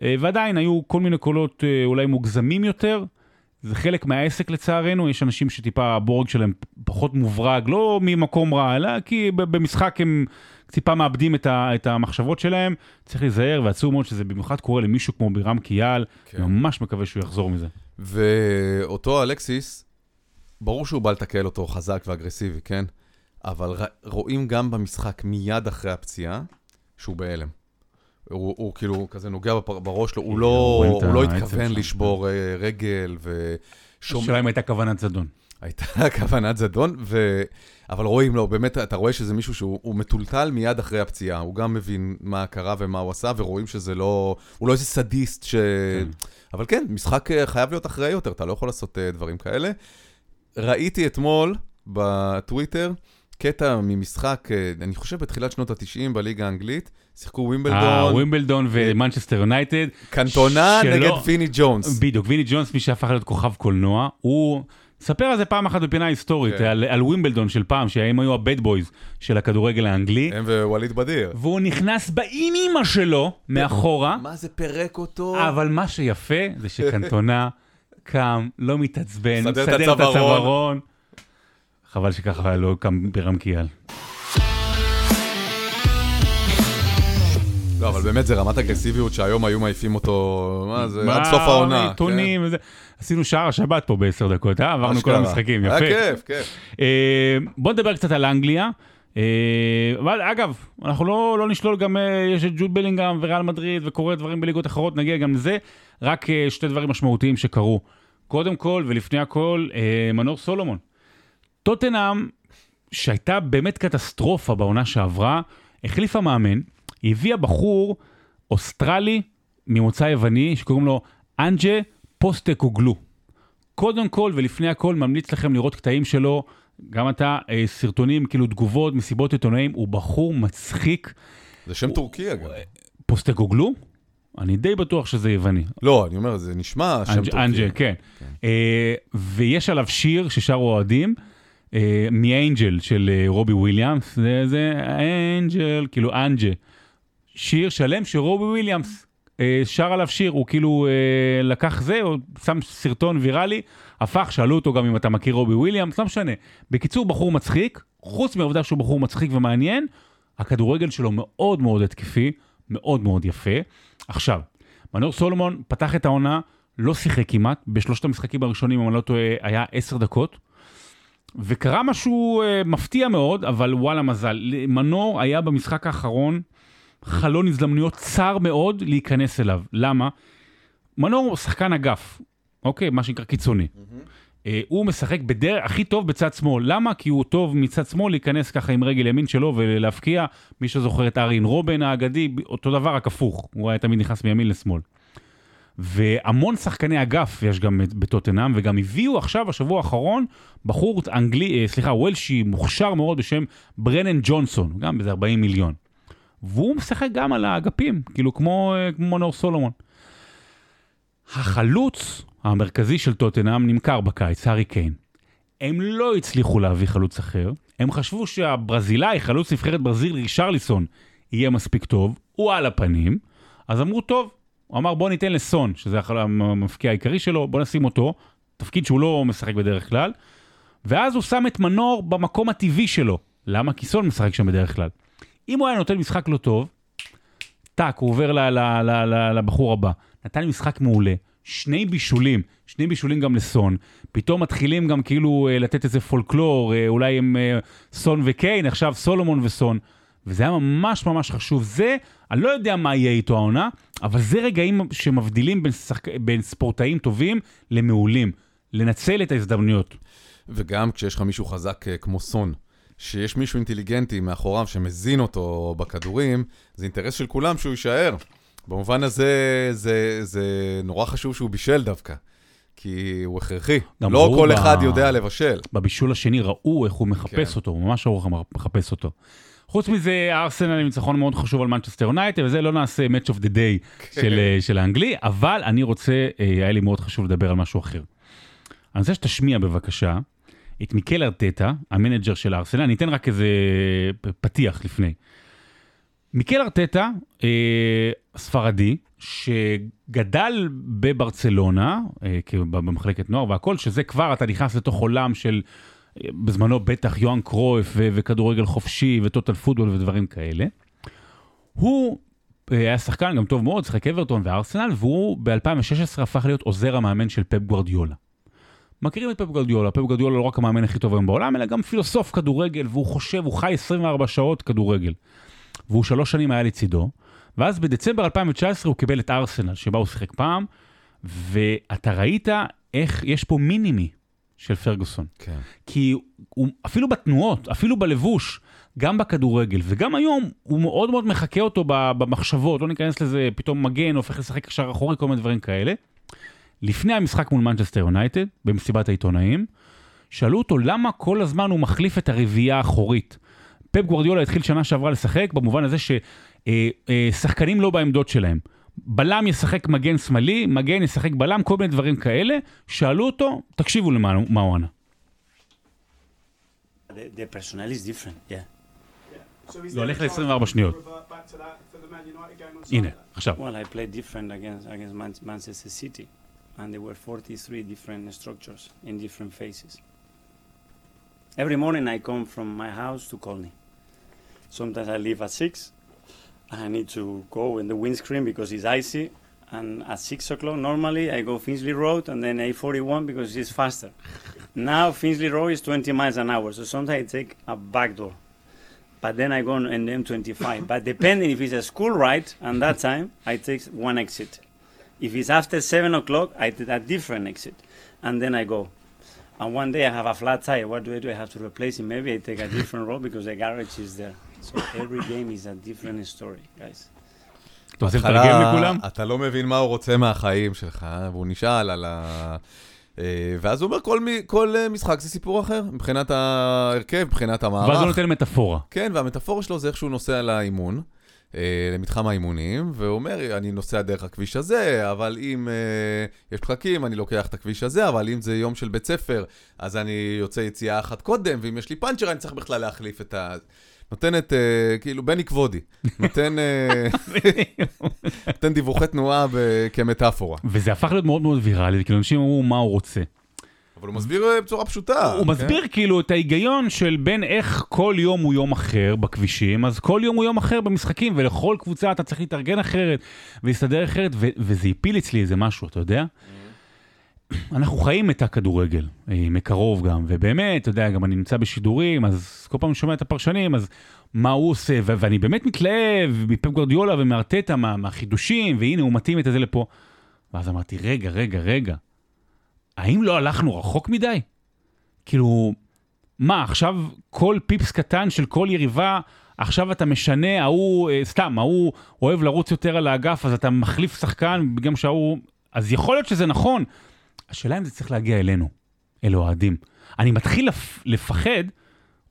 אה, ועדיין היו כל מיני קולות אולי מוגזמים יותר. זה חלק מהעסק לצערנו, יש אנשים שטיפה הבורג שלהם פחות מוברג, לא ממקום רע, אלא כי במשחק הם טיפה מאבדים את, ה- את המחשבות שלהם. צריך להיזהר, ועצוב מאוד שזה במיוחד קורה למישהו כמו בירם קיאל, כן. ממש מקווה שהוא יחזור מזה. ואותו אלקסיס, ברור שהוא בא לתקל אותו חזק ואגרסיבי, כן? אבל ר- רואים גם במשחק מיד אחרי הפציעה, שהוא בהלם. הוא, הוא כאילו כזה נוגע בראש שלו, הוא לא, רואים את הוא לא התכוון שם, לשבור אה, רגל, ושומע... השאלה אם הייתה כוונת זדון. הייתה [laughs] כוונת זדון, ו... אבל רואים לו, באמת, אתה רואה שזה מישהו שהוא הוא מטולטל מיד אחרי הפציעה. הוא גם מבין מה קרה ומה הוא עשה, ורואים שזה לא... הוא לא איזה סדיסט ש... כן. אבל כן, משחק אה, חייב להיות אחראי יותר, אתה לא יכול לעשות אה, דברים כאלה. ראיתי אתמול בטוויטר קטע ממשחק, אה, אני חושב בתחילת שנות ה-90 בליגה האנגלית, שיחקו אה, ווימבלדון, ווימבלדון ומנצ'סטר יונייטד. קנטונה שלא- נגד ויני ג'ונס. בדיוק, ויני ג'ונס, מי שהפך להיות כוכב קולנוע, הוא... ספר על זה פעם אחת בפינה היסטורית, כן. על, על ווימבלדון של פעם, שהם היו ה bad boys של הכדורגל האנגלי, הם ווליד בדיר. והוא נכנס באימא שלו מאחורה, מה זה פירק אותו? אבל מה שיפה זה שקנטונה [laughs] קם, לא מתעצבן, מסדר את הצווארון. חבל שככה לא קם בירם קיאל. לא, אבל באמת זה רמת אגרסיביות שהיום היו מעיפים אותו, מה זה, מה, עד סוף העונה. עיתונים וזה. עשינו שער השבת פה בעשר דקות, אה? עברנו כל. המשחקים, יפה. היה כיף, כיף. אה, בוא נדבר קצת על אנגליה. אה, אבל אגב, אנחנו לא, לא נשלול גם, אה, יש את ג'וד בלינגהם וריאל מדריד וקורה דברים בליגות אחרות, נגיע גם לזה. רק שתי דברים משמעותיים שקרו. קודם כל ולפני הכל, מנור סולומון. טוטנאם, שהייתה באמת קטסטרופה בעונה שעברה, החליפה מאמן, הביאה בחור אוסטרלי ממוצא יווני שקוראים לו אנג'ה פוסטקוגלו. קודם כל ולפני הכל ממליץ לכם לראות קטעים שלו, גם אתה, אה, סרטונים, כאילו תגובות, מסיבות עיתונאים, הוא בחור מצחיק. זה שם טורקי אגב. פוסטקוגלו? אני די בטוח שזה יווני. לא, אני אומר, זה נשמע שם אנג'- טורקי. אנג'ל, כן. אה, ויש עליו שיר ששרו אוהדים, אה, מ Angel של אה, רובי וויליאמס, זה, זה Angel, כאילו אנג'ה. שיר שלם של רובי וויליאמס. אה, שר עליו שיר, הוא כאילו אה, לקח זה, הוא שם סרטון ויראלי, הפך, שאלו אותו גם אם אתה מכיר רובי וויליאמס, לא משנה. בקיצור, בחור מצחיק, חוץ מהעובדה שהוא בחור מצחיק ומעניין, הכדורגל שלו מאוד מאוד התקפי, מאוד מאוד יפה. עכשיו, מנור סולומון פתח את העונה, לא שיחק כמעט, בשלושת המשחקים הראשונים, אם אני לא טועה, היה עשר דקות. וקרה משהו אה, מפתיע מאוד, אבל וואלה מזל. מנור היה במשחק האחרון חלון הזדמנויות צר מאוד להיכנס אליו. למה? מנור הוא שחקן אגף, אוקיי? מה שנקרא קיצוני. אה, הוא משחק בדרך הכי טוב בצד שמאל. למה? כי הוא טוב מצד שמאל להיכנס ככה עם רגל ימין שלו ולהבקיע. מי שזוכר את ארין רובן האגדי, אותו דבר, רק הפוך. הוא היה תמיד נכנס מימין לשמאל. והמון שחקני אגף יש גם בטוטנאם, וגם הביאו עכשיו, בשבוע האחרון, בחור אנגלי, אה, סליחה, וולשי מוכשר מאוד בשם ברנן ג'ונסון, גם באיזה 40 מיליון. והוא משחק גם על האגפים, כאילו כמו, אה, כמו מונור סולומון. החלוץ המרכזי של טוטנאם נמכר בקיץ, הארי קיין. הם לא הצליחו להביא חלוץ אחר, הם חשבו שהברזילאי, חלוץ נבחרת ברזיל, רישרליסון, יהיה מספיק טוב, הוא על הפנים, אז אמרו, טוב, הוא אמר בוא ניתן לסון, שזה המפקיע העיקרי שלו, בוא נשים אותו, תפקיד שהוא לא משחק בדרך כלל, ואז הוא שם את מנור במקום הטבעי שלו. למה? כי סון משחק שם בדרך כלל. אם הוא היה נותן משחק לא טוב, טאק, הוא עובר לבחור הבא. נתן לי משחק מעולה, שני בישולים, שני בישולים גם לסון. פתאום מתחילים גם כאילו אה, לתת איזה פולקלור, אה, אולי עם אה, סון וקיין, עכשיו סולומון וסון. וזה היה ממש ממש חשוב. זה, אני לא יודע מה יהיה איתו העונה, אבל זה רגעים שמבדילים בין, שחק... בין ספורטאים טובים למעולים. לנצל את ההזדמנויות. וגם כשיש לך מישהו חזק כמו סון, שיש מישהו אינטליגנטי מאחוריו שמזין אותו בכדורים, זה אינטרס של כולם שהוא יישאר. במובן הזה, זה, זה נורא חשוב שהוא בישל דווקא. כי הוא הכרחי. לא כל ב... אחד יודע לבשל. בבישול השני ראו איך הוא מחפש כן. אותו, ממש ראו איך הוא מחפש אותו. חוץ מזה, ארסנל עם ניצחון מאוד חשוב על מנצ'סטר יונייטד, וזה לא נעשה Match of the Day כן. של, אה, של האנגלי, אבל אני רוצה, אה, היה לי מאוד חשוב לדבר על משהו אחר. אני רוצה שתשמיע בבקשה את מיקל ארטטה, ה manager של ארסנל, אני אתן רק איזה פתיח לפני. מיקל ארטטה, אה, ספרדי, שגדל בברצלונה, אה, במחלקת נוער והכל, שזה כבר, אתה נכנס לתוך עולם של בזמנו בטח יוהאן קרויף ו- וכדורגל חופשי ו total football ודברים כאלה. הוא אה, היה שחקן גם טוב מאוד, שיחק אברטון וארסנל, והוא ב-2016 הפך להיות עוזר המאמן של פפ גוורדיולה. מכירים את פפ גוורדיולה, פפ גוורדיולה לא רק המאמן הכי טוב היום בעולם, אלא גם פילוסוף כדורגל, והוא חושב, הוא חי 24 שעות כדורגל. והוא שלוש שנים היה לצידו, ואז בדצמבר 2019 הוא קיבל את ארסנל, שבה הוא שיחק פעם, ואתה ראית איך יש פה מינימי של פרגוסון. כן. כי הוא, אפילו בתנועות, אפילו בלבוש, גם בכדורגל, וגם היום הוא מאוד מאוד מחקה אותו במחשבות, לא ניכנס לזה, פתאום מגן, הופך לשחק קשר אחורי, כל מיני דברים כאלה. לפני המשחק מול מנצ'סטר יונייטד, במסיבת העיתונאים, שאלו אותו למה כל הזמן הוא מחליף את הרביעייה האחורית. פפ גוורדיולה התחיל שנה שעברה לשחק במובן הזה ששחקנים אה, אה, לא בעמדות שלהם. בלם ישחק מגן שמאלי, מגן ישחק בלם, כל מיני דברים כאלה. שאלו אותו, תקשיבו למה הוא ענה. זה הולך ל-24 שניות. הנה, עכשיו. Well, I played different against, against Manchester City, and there were 43 different structures in different phases. Every morning I come from my house to Colney. Sometimes I leave at 6, I need to go in the windscreen because it's icy. And at 6 o'clock, normally I go Finchley Road and then A41 because it's faster. now Finchley Road is 20 miles an hour, so sometimes I take a back door. But then I go on an M25. but depending if it's a school ride, and that time I take one exit. If it's after 7 o'clock, I take a different exit. And then I go. And one day I have a flat tire. What do I do? I have to replace it. Maybe I take a different road because the garage is there. So every game is a different story, guys. אתה רוצה לתרגם לכולם? אתה לא מבין מה הוא רוצה מהחיים שלך, והוא נשאל על ה... אה, ואז הוא אומר, כל, כל אה, משחק זה סיפור אחר, מבחינת ההרכב, מבחינת המערך. ואז הוא נותן מטאפורה. כן, והמטאפורה שלו זה איך שהוא נוסע לאימון, אה, למתחם האימונים, והוא אומר, אני נוסע דרך הכביש הזה, אבל אם יש פקקים, אני לוקח את הכביש הזה, אבל אם זה יום של בית ספר, אז אני יוצא יציאה אחת קודם, ואם יש לי פאנצ'ר, אני צריך בכלל להחליף את ה... נותנת, אה, כאילו, בני כבודי, [laughs] נותן, אה, נותן דיווחי תנועה ב- כמטאפורה. וזה הפך להיות מאוד מאוד ויראלי, כאילו אנשים אמרו מה הוא רוצה. אבל הוא מסביר אה, בצורה פשוטה. הוא כן? מסביר כאילו את ההיגיון של בין איך כל יום הוא יום אחר בכבישים, אז כל יום הוא יום אחר במשחקים, ולכל קבוצה אתה צריך להתארגן אחרת, ולהסתדר אחרת, ו- וזה הפיל אצלי איזה משהו, אתה יודע? אנחנו חיים את הכדורגל, אה, מקרוב גם, ובאמת, אתה יודע, גם אני נמצא בשידורים, אז כל פעם שומע את הפרשנים, אז מה הוא עושה, ו- ואני באמת מתלהב מפפ גורדיולה ומארטטה, מה- מהחידושים, והנה הוא מתאים את זה לפה. ואז אמרתי, רגע, רגע, רגע, האם לא הלכנו רחוק מדי? כאילו, מה, עכשיו כל פיפס קטן של כל יריבה, עכשיו אתה משנה, ההוא, אה, סתם, ההוא אוהב לרוץ יותר על האגף, אז אתה מחליף שחקן בגלל שההוא... אז יכול להיות שזה נכון. השאלה אם זה צריך להגיע אלינו, אל אוהדים. אני מתחיל לפ... לפחד,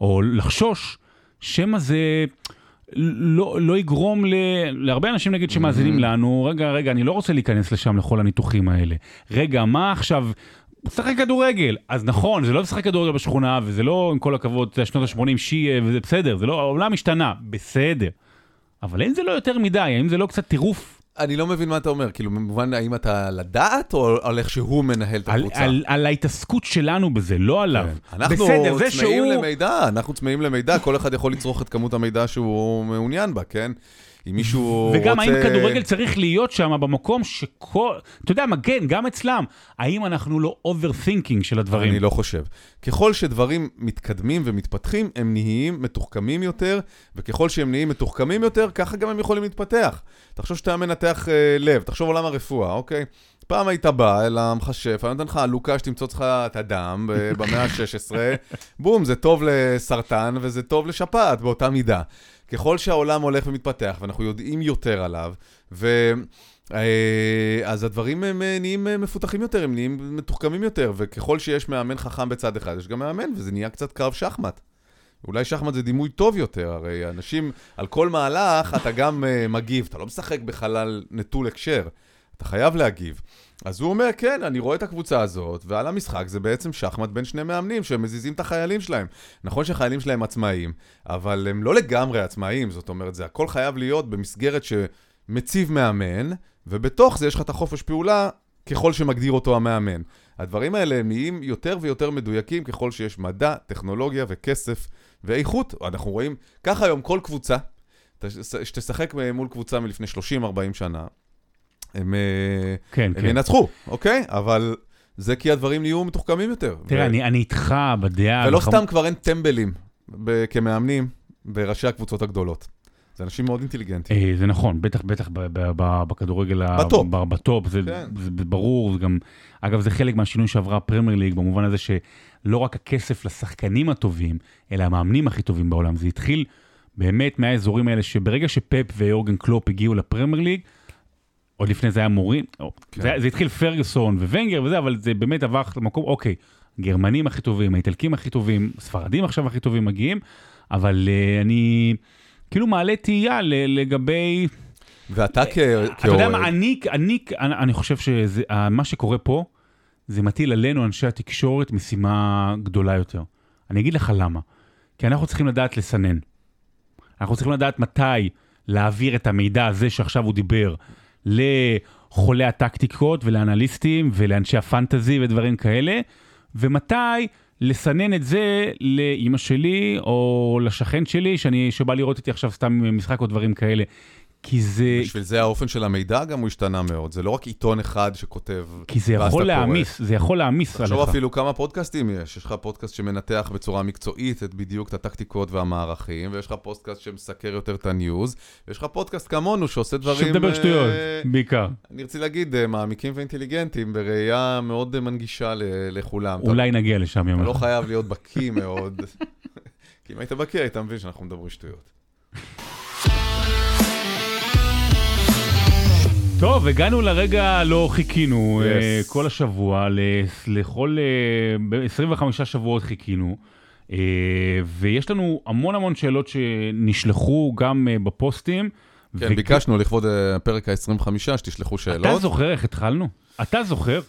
או לחשוש, שמא זה לא, לא יגרום ל... להרבה אנשים נגיד שמאזינים לנו, רגע, רגע, אני לא רוצה להיכנס לשם לכל הניתוחים האלה. רגע, מה עכשיו? משחק כדורגל. אז נכון, זה לא לשחק כדורגל בשכונה, וזה לא, עם כל הכבוד, שנות ה-80 שיעה, וזה בסדר, זה לא, העולם השתנה, בסדר. אבל האם זה לא יותר מדי? האם זה לא קצת טירוף אני לא מבין מה אתה אומר, כאילו, במובן, האם אתה לדעת, או על איך שהוא מנהל את על, הקבוצה? על, על ההתעסקות שלנו בזה, לא עליו. כן. אנחנו בסדר, צמאים שהוא... למידע, אנחנו צמאים למידע, כל אחד יכול לצרוך את כמות המידע שהוא מעוניין בה, כן? אם מישהו רוצה... וגם האם כדורגל צריך להיות שם במקום שכל... אתה יודע מה, כן, גם אצלם. האם אנחנו לא overthinking של הדברים? אני לא חושב. ככל שדברים מתקדמים ומתפתחים, הם נהיים מתוחכמים יותר, וככל שהם נהיים מתוחכמים יותר, ככה גם הם יכולים להתפתח. תחשוב שאתה מנתח אה, לב, תחשוב עולם הרפואה, אוקיי? פעם היית בא אל המכשף, היה נותן לך עלוקה שתמצוץ לך את הדם במאה ה-16, [laughs] בום, זה טוב לסרטן וזה טוב לשפעת באותה מידה. ככל שהעולם הולך ומתפתח, ואנחנו יודעים יותר עליו, ו... אה, אז הדברים הם אה, נהיים אה, מפותחים יותר, הם נהיים מתוחכמים יותר, וככל שיש מאמן חכם בצד אחד, יש גם מאמן, וזה נהיה קצת קרב שחמט. אולי שחמט זה דימוי טוב יותר, הרי אנשים, על כל מהלך אתה גם מגיב, אתה לא משחק בחלל נטול הקשר, אתה חייב להגיב. אז הוא אומר, כן, אני רואה את הקבוצה הזאת, ועל המשחק זה בעצם שחמט בין שני מאמנים שמזיזים את החיילים שלהם. נכון שהחיילים שלהם עצמאיים, אבל הם לא לגמרי עצמאיים, זאת אומרת, זה הכל חייב להיות במסגרת שמציב מאמן, ובתוך זה יש לך את החופש פעולה ככל שמגדיר אותו המאמן. הדברים האלה הם נהיים יותר ויותר מדויקים ככל שיש מדע, טכנולוגיה וכסף ואיכות. אנחנו רואים, ככה היום כל קבוצה, שתשחק מול קבוצה מלפני 30-40 שנה, הם, אה, כן, הם כן. ינצחו, אוקיי? אבל זה כי הדברים נהיו מתוחכמים יותר. תראה, ו- אני, אני איתך בדעה... ולא בחמ- סתם כבר אין טמבלים ב- כמאמנים בראשי הקבוצות הגדולות. זה אנשים מאוד אינטליגנטים. אה, זה נכון, בטח, בטח ב- ב- ב- בכדורגל... בטופ. ב- בטופ, זה, כן. זה ברור, זה גם... אגב, זה חלק מהשינוי שעברה הפרמייר ליג, במובן הזה שלא רק הכסף לשחקנים הטובים, אלא המאמנים הכי טובים בעולם. זה התחיל באמת מהאזורים האלה, שברגע שפפ ויורגן קלופ הגיעו לפרמייר ליג, עוד לפני זה היה מורין, או, כן. זה, זה התחיל פרגוסון וונגר וזה, אבל זה באמת עבר למקום, אוקיי, גרמנים הכי טובים, האיטלקים הכי טובים, ספרדים עכשיו הכי טובים מגיעים, אבל uh, אני כאילו מעלה תהייה לגבי, ואתה כ- אתה יודע מה, כאוהד, אני, אני, אני, אני חושב שמה שקורה פה, זה מטיל עלינו, אנשי התקשורת, משימה גדולה יותר. אני אגיד לך למה. כי אנחנו צריכים לדעת לסנן. אנחנו צריכים לדעת מתי להעביר את המידע הזה שעכשיו הוא דיבר לחולי הטקטיקות ולאנליסטים ולאנשי הפנטזי ודברים כאלה, ומתי לסנן את זה לאימא שלי או לשכן שלי, שאני, שבא לראות איתי עכשיו סתם משחק או דברים כאלה. כי זה, בשביל זה האופן של המידע גם הוא השתנה מאוד. זה לא רק עיתון אחד שכותב, כי זה יכול. להעמיס, זה יכול להעמיס תחשוב עליך. אפילו כמה פודקאסטים יש. יש לך פודקאסט שמנתח בצורה מקצועית את בדיוק את הטקטיקות והמערכים, ויש לך פודקאסט שמסקר יותר את הניוז, ויש לך פודקאסט כמונו שעושה דברים... שמדבר אה, שטויות, בעיקר. אני רוצה להגיד, אה, מעמיקים ואינטליגנטים, בראייה מאוד אה, מנגישה ל- לכולם. אולי נגיע לשם יום אתה לא אחד. חייב להיות בקיא מאוד. [laughs] כי אם היית בקיא, היית מבין שאנחנו מדברים שטויות. טוב, הגענו לרגע לא חיכינו Yes. אה, כל השבוע, לכל אה, ב- 25 שבועות חיכינו, אה, ויש לנו המון המון שאלות שנשלחו גם אה, בפוסטים. כן, ו- ביקשנו לכבוד אה, הפרק ה-25, שתשלחו אתה שאלות. זוכר איך התחלנו? אתה זוכר?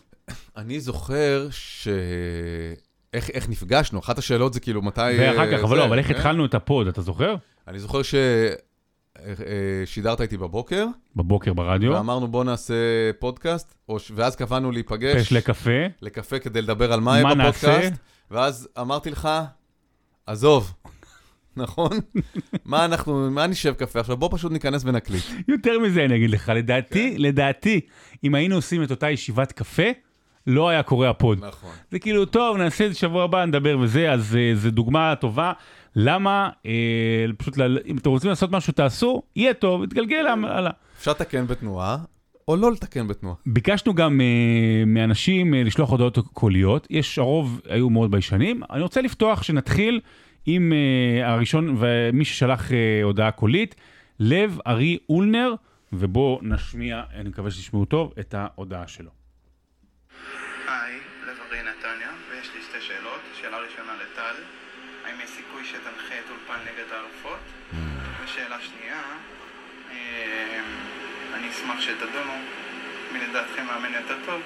אני זוכר איך, איך נפגשנו, אחת השאלות זה כאילו מתי... ואחר כך, אה, אבל זה, לא, אבל איך כן? התחלנו את הפוד, אתה זוכר? אני זוכר ששידרת איתי בבוקר, בבוקר ברדיו, ואמרנו בוא נעשה פודקאסט, ואז קבענו להיפגש פש לקפה, לקפה כדי לדבר על מה יהיה מה בפודקאסט, נעשה? ואז אמרתי לך, עזוב, [laughs] נכון? מה אנחנו, מה נשב קפה עכשיו? בוא פשוט ניכנס ונקליט. יותר מזה אני אגיד לך, כן. לדעתי, לדעתי, אם היינו עושים את אותה ישיבת קפה, לא היה קורה ה pod. נכון. זה כאילו, טוב, נעשה את זה שבוע הבא, נדבר וזה, אז אה, זו דוגמה טובה. למה, אה, פשוט, אם אתם רוצים לעשות משהו, תעשו, יהיה טוב, יתגלגל הלאה. אפשר לתקן בתנועה, או לא לתקן בתנועה. ביקשנו גם uh, מאנשים uh, לשלוח הודעות קוליות, יש הרוב היו מאוד ביישנים. אני רוצה לפתוח, שנתחיל עם uh, הראשון, ומי ששלח uh, הודעה קולית, לב ארי אולנר, ובואו נשמיע, אני מקווה שתשמעו טוב, את ההודעה שלו. אשמח שתדונו מי לדעתכם מאמן יותר טוב,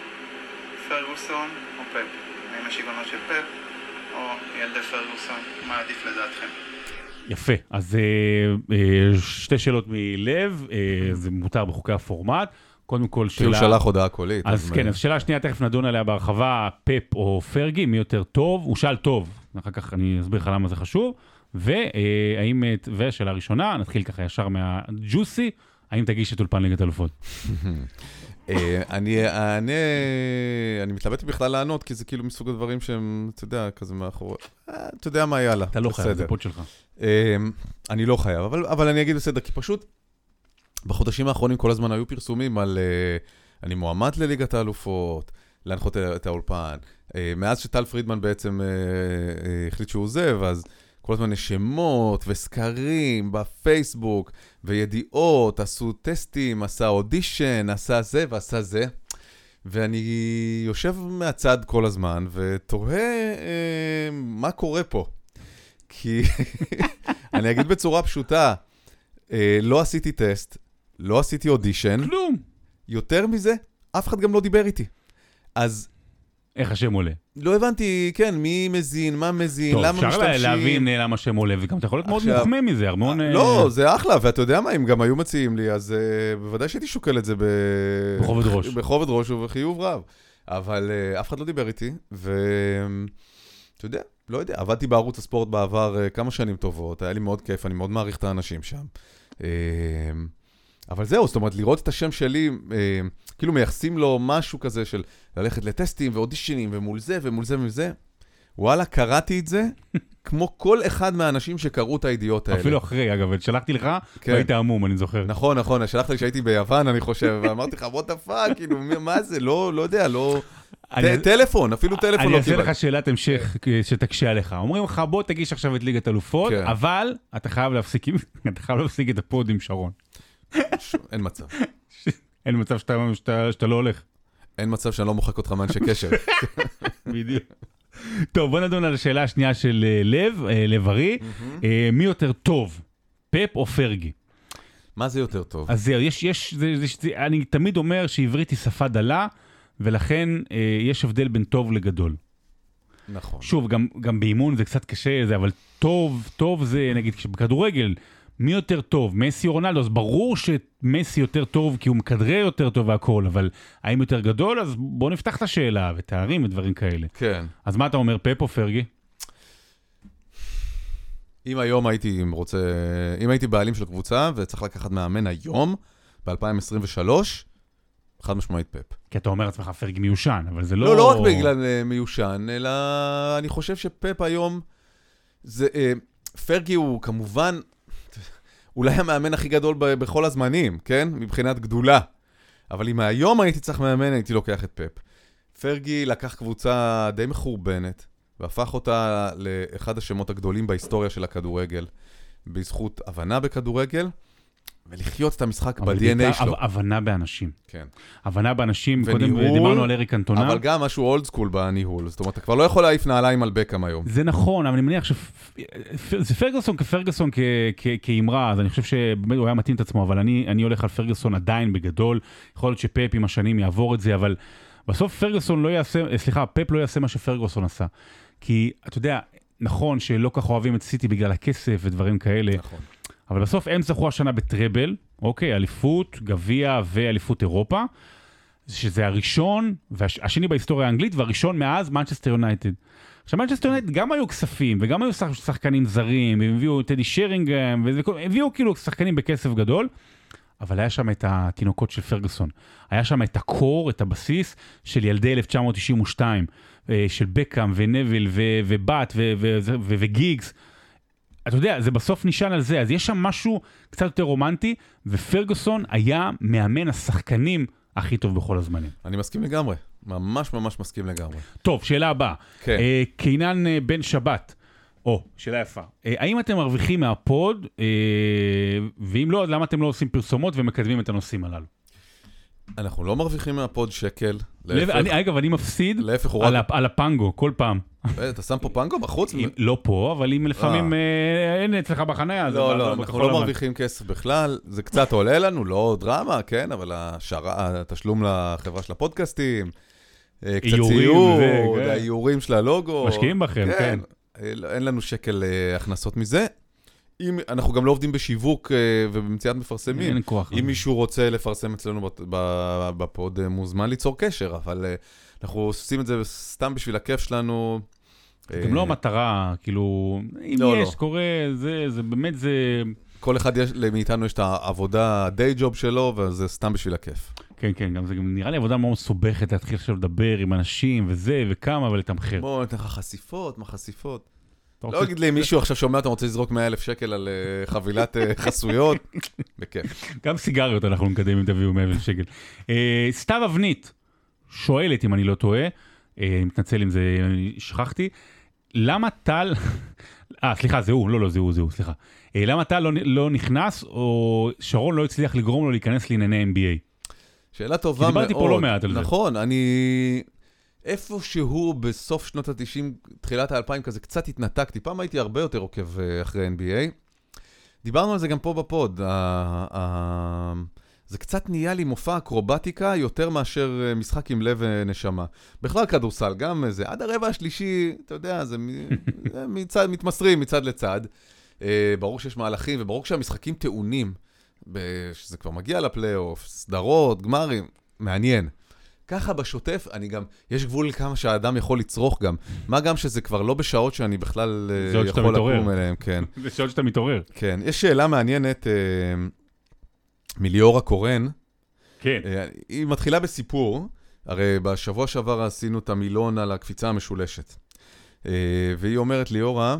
פרגוסון או פפ? האם השיגעונות של פפ או ילדי פרגוסון? מה עדיף לדעתכם? יפה, אז uh, uh, שתי שאלות מלב, uh, זה מותר בחוקי הפורמט. קודם כל כי הוא שאלה... שלח הודעה קולית. אז כן, אז שאלה שנייה, תכף נדון עליה בהרחבה, פפ או פרגי, מי יותר טוב? הוא שאל טוב, אחר כך אני אסביר לך למה זה חשוב. והאם, ושאלה ראשונה, נתחיל ככה ישר מהג'וסי, האם תגיש את אולפן ליגת אלופות? אה, אני אענה, אני מתלבט בכלל לענות, כי זה כאילו מסוג הדברים שהם, אתה יודע, כזה מאחורי... אה, אתה יודע מה, יאללה, אתה לא חייב. זה פוד שלך. אה, אני לא חייב, אבל, אני אגיד בסדר, כי פשוט בחודשים האחרונים כל הזמן היו פרסומים על אני מועמד לליגת האלופות, להנחות את האולפן. מאז שטל פרידמן בעצם החליט שהוא עוזב, אז כל הזמן יש שמות וסקרים בפייסבוק וידיעות, עשו טסטים, עשה אודישן, עשה זה ועשה זה. ואני יושב מהצד כל הזמן ותוהה אה, מה קורה פה. כי [laughs] אני אגיד בצורה פשוטה, אה, לא עשיתי טסט, לא עשיתי אודישן, כלום. יותר מזה, אף אחד גם לא דיבר איתי. אז איך השם עולה? לא הבנתי, כן, מי מזין, מה מזין, טוב, למה אפשר משתמשים. להבין אה, למה השם עולה, וגם אתה יכול להיות מאוד עכשיו- מוחמא מזה, המון... אה, לא, זה אחלה, ואתה יודע מה, אם גם היו מציעים לי, אז בוודאי שהייתי שוקל את זה ב... בכובד ראש. [laughs] בכובד ראש ובחיוב רב. אבל אף אחד לא דיבר איתי, ואתה יודע, לא יודע, עבדתי בערוץ הספורט בעבר כמה שנים טובות, היה לי מאוד כיף, אני מאוד מעריך את האנשים שם. אבל זהו, זאת אומרת, לראות את השם שלי, uh, כאילו מייחסים לו משהו כזה של ללכת לטסטים ואודישנים ומול זה ומול זה ומול זה. וואלה, קראתי את זה [laughs] כמו כל אחד מהאנשים שקראו את הידיעות האלה. אפילו אחרי, אגב, שלחתי לך, כן. והיית עמום, אני זוכר. נכון, נכון, שלחת לי שהייתי ביוון, אני חושב, [laughs] ואמרתי לך, what the fuck, כאילו, מה זה, לא, לא יודע, לא... אני- ט- טלפון, אפילו טלפון אני לא אעשה לך קיבלתי. שאלת המשך שתקשה עליך. אומרים לך, בוא תגיש עכשיו את ליגת אלופות, כן. אבל אתה חייב להפסיק [laughs] אתה חייב להפסיק את ה pod עם שרון. אין מצב. אין מצב שאתה- שאתה שאתה לא הולך. אין מצב שאני לא מוחק אותך מאנשי קשר. בדיוק. טוב, בוא נדון על השאלה השנייה של אה, לב, אה, לב ארי. אה, מי יותר טוב, פפ או פרגי? מה זה יותר טוב? אז זהו, יש, יש, זה, זה, זה, אני תמיד אומר שעברית היא שפה דלה, ולכן אה, יש הבדל בין טוב לגדול. נכון. שוב, גם, גם באימון זה קצת קשה, זה, אבל טוב, טוב זה, נגיד, בכדורגל, מי יותר טוב, מסי או רונלדו? אז ברור שמסי יותר טוב כי הוא מכדרר יותר טוב והכל, אבל האם יותר גדול? אז בוא נפתח את השאלה, ותארים ודברים כאלה. כן. אז מה אתה אומר, פפ או פרגי? אם היום הייתי רוצה, אם הייתי בעלים של קבוצה וצריך לקחת מאמן היום, ב-2023, חד משמעית פפ. כי אתה אומר לעצמך פרגי מיושן, אבל זה לא... לא, לא רק בגלל אה, מיושן, אלא אני חושב שפפ היום, זה, אה, פרגי הוא כמובן אולי המאמן הכי גדול ב- בכל הזמנים, כן? מבחינת גדולה. אבל אם היום הייתי צריך מאמן, הייתי לוקח את פפ. פרגי לקח קבוצה די מחורבנת, והפך אותה לאחד השמות הגדולים בהיסטוריה של הכדורגל, בזכות הבנה בכדורגל, ולחיות את המשחק ב-DNA שלו. הב- הבנה באנשים. כן. הבנה באנשים, קודם וניהול, דיברנו על אריק אנטונה. אבל גם משהו אולד סקול בניהול, זאת אומרת, אתה כבר לא יכול להעיף נעליים על בקאם היום. זה נכון, אבל אני מניח שזה פרגוסון כפרגוסון כ- כ- כאמרה, אז אני חושב שבאמת הוא היה מתאים את עצמו, אבל אני, אני הולך על פרגוסון עדיין בגדול. יכול להיות שפפ עם השנים יעבור את זה, אבל בסוף פרגוסון לא יעשה, אה, סליחה, פפ לא יעשה מה שפרגוסון עשה. כי אתה יודע, נכון שלא כך אוהבים את סיטי בגלל הכסף ודברים כאלה, נכון. אבל בסוף הם זכו השנה בטראבל, אוקיי, אליפות, גביע ואליפות אירופה, שזה הראשון, והשני בהיסטוריה האנגלית, והראשון מאז מנצ'סטר יונייטד. עכשיו מנצ'סטר יונייטד גם היו כספים, וגם היו שח- שחקנים זרים, הם הביאו את טדי שרינגהאם, והביאו כאילו שחקנים בכסף גדול, אבל היה שם את התינוקות של פרגוסון. היה שם את ה core, את הבסיס של ילדי 1992, אה, של בקאם ונביל ובאט וגיגס. אתה יודע, זה בסוף נשען על זה, אז יש שם משהו קצת יותר רומנטי, ופרגוסון היה מאמן השחקנים הכי טוב בכל הזמנים. אני מסכים לגמרי. ממש ממש מסכים לגמרי. טוב, שאלה הבאה. כן. אה, קינן אה, בן שבת. או, שאלה יפה. אה, האם אתם מרוויחים מהפוד, אה, ואם לא, למה אתם לא עושים פרסומות ומקדמים את הנושאים הללו? אנחנו לא מרוויחים מהפוד שקל. אני, אגב, אני מפסיד להפך, על, רק... על הפנגו, כל פעם. אה, אתה שם פה פנגו בחוץ? אם, לא פה, אבל אם לפעמים אה, אין אצלך בחניה. לא, לא, בכחול אנחנו לא. מרוויחים כסף בכלל, זה קצת עולה לנו, לא דרמה, כן, אבל השערה, התשלום לחברה של הפודקאסטים, אה, קצת ציוד, כן. האיורים של הלוגו. משקיעים בכם, כן. אה, לא, אין לנו שקל אה, הכנסות מזה. אם, אנחנו גם לא עובדים בשיווק אה, ובמציאת מפרסמים. אין כוח. אם מישהו רוצה לפרסם אצלנו בפוד, אה, מוזמן ליצור קשר, אבל אה, אנחנו עושים את זה סתם בשביל הכיף שלנו. גם לא המטרה, כאילו, אם לא, יש, לא. קורה, זה, זה באמת, זה... כל אחד יש, מאיתנו יש את העבודה, ה-day job שלו, וזה סתם בשביל הכיף. כן, כן, גם זה גם נראה לי עבודה מאוד מסובכת להתחיל עכשיו לדבר עם אנשים וזה, וכמה, ולתמחר. בוא ניתן לך חשיפות, מה חשיפות? לא אגיד לי, מישהו עכשיו שומע, אתה רוצה לזרוק 100 אלף שקל על אה, חבילת אה, [laughs] חסויות? בכיף. גם סיגריות אנחנו נקדם אם תביאו 100 אלף שקל. אה, סתיו אבנית שואלת, אם אני לא טועה, אני מתנצל אם זה, שכחתי, למה טל, [laughs] אה, סליחה, זה הוא, לא, לא, זה הוא, זה הוא, סליחה. למה טל לא, לא נכנס, או שרון לא הצליח לגרום לו להיכנס לענייני NBA? שאלה טובה מאוד. דיברתי פה לא מעט על זה. נכון, אני... איפשהו בסוף שנות ה-90, תחילת ה-2000 כזה, קצת התנתקתי. פעם הייתי הרבה יותר עוקב אה, אחרי NBA. דיברנו על זה גם פה בפוד. זה קצת נהיה לי מופע אקרובטיקה יותר מאשר אה, משחק עם לב ונשמה. בכלל כדורסל, גם זה, עד הרבע השלישי, אתה יודע, זה [laughs] זה מצד, מתמסרים מצד לצד. אה, ברור שיש מהלכים, וברור שהמשחקים טעונים, שזה כבר מגיע לפלייאוף, סדרות, גמרים, מעניין. ככה בשוטף, אני גם, יש גבול לכמה שהאדם יכול לצרוך גם. מה גם שזה כבר לא בשעות שאני בכלל אה, יכול. לקום אליהם, כן. [laughs] זה שעות שאתה מתעורר. כן, יש שאלה מעניינת אה, מליאורה קורן, כן. אה, היא מתחילה בסיפור, הרי בשבוע שעבר עשינו את המילון על הקפיצה המשולשת. אה, והיא אומרת, ליאורה,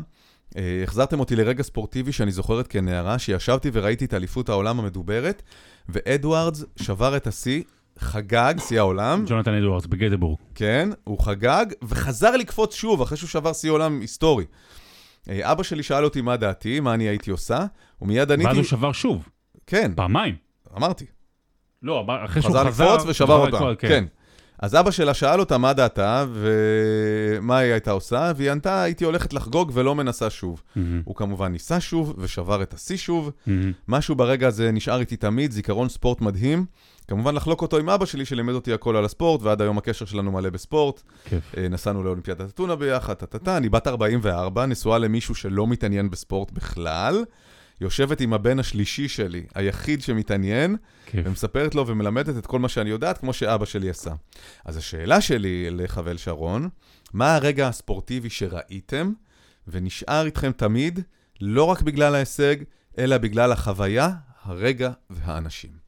אה, החזרתם אותי לרגע ספורטיבי שאני זוכרת כנערה, שישבתי וראיתי את אליפות העולם המדוברת, ואדוארדס שבר את השיא, חגג, שיא העולם, ג'ונתן אדוארדס בגדבורג. כן, הוא חגג, וחזר לקפוץ שוב, אחרי שהוא שבר שיא עולם היסטורי. אה, אבא שלי שאל אותי מה דעתי, מה אני הייתי עושה, ומיד עניתי, ואז הוא שבר שוב, כן, פעמיים. אמרתי. לא, אחרי שהוא חזר חזר... לקפוץ ושבר אותה, לקפוץ, כן. אז אבא שלה שאל אותה מה דעתה ומה היא הייתה עושה, והיא ענתה, הייתי הולכת לחגוג ולא מנסה שוב. מהמם, הוא כמובן ניסה שוב ושבר את השיא שוב. מהמם. משהו ברגע הזה נשאר איתי תמיד, זיכרון ספורט מדהים. כמובן לחלוק אותו עם אבא שלי שלימד אותי הכל על הספורט, ועד היום הקשר שלנו מלא בספורט. כיף. אה, נסענו לאולימפיאדת אתונה ביחד, טה-טה-טה, אני בת 44, נשואה למישהו שלא מתעניין בספורט בכלל. יושבת עם הבן השלישי שלי, היחיד שמתעניין, כיף. ומספרת לו ומלמדת את כל מה שאני יודעת, כמו שאבא שלי עשה. אז השאלה שלי לך ואל-שרון, מה הרגע הספורטיבי שראיתם, ונשאר איתכם תמיד, לא רק בגלל ההישג, אלא בגלל החוויה, הרגע והאנשים.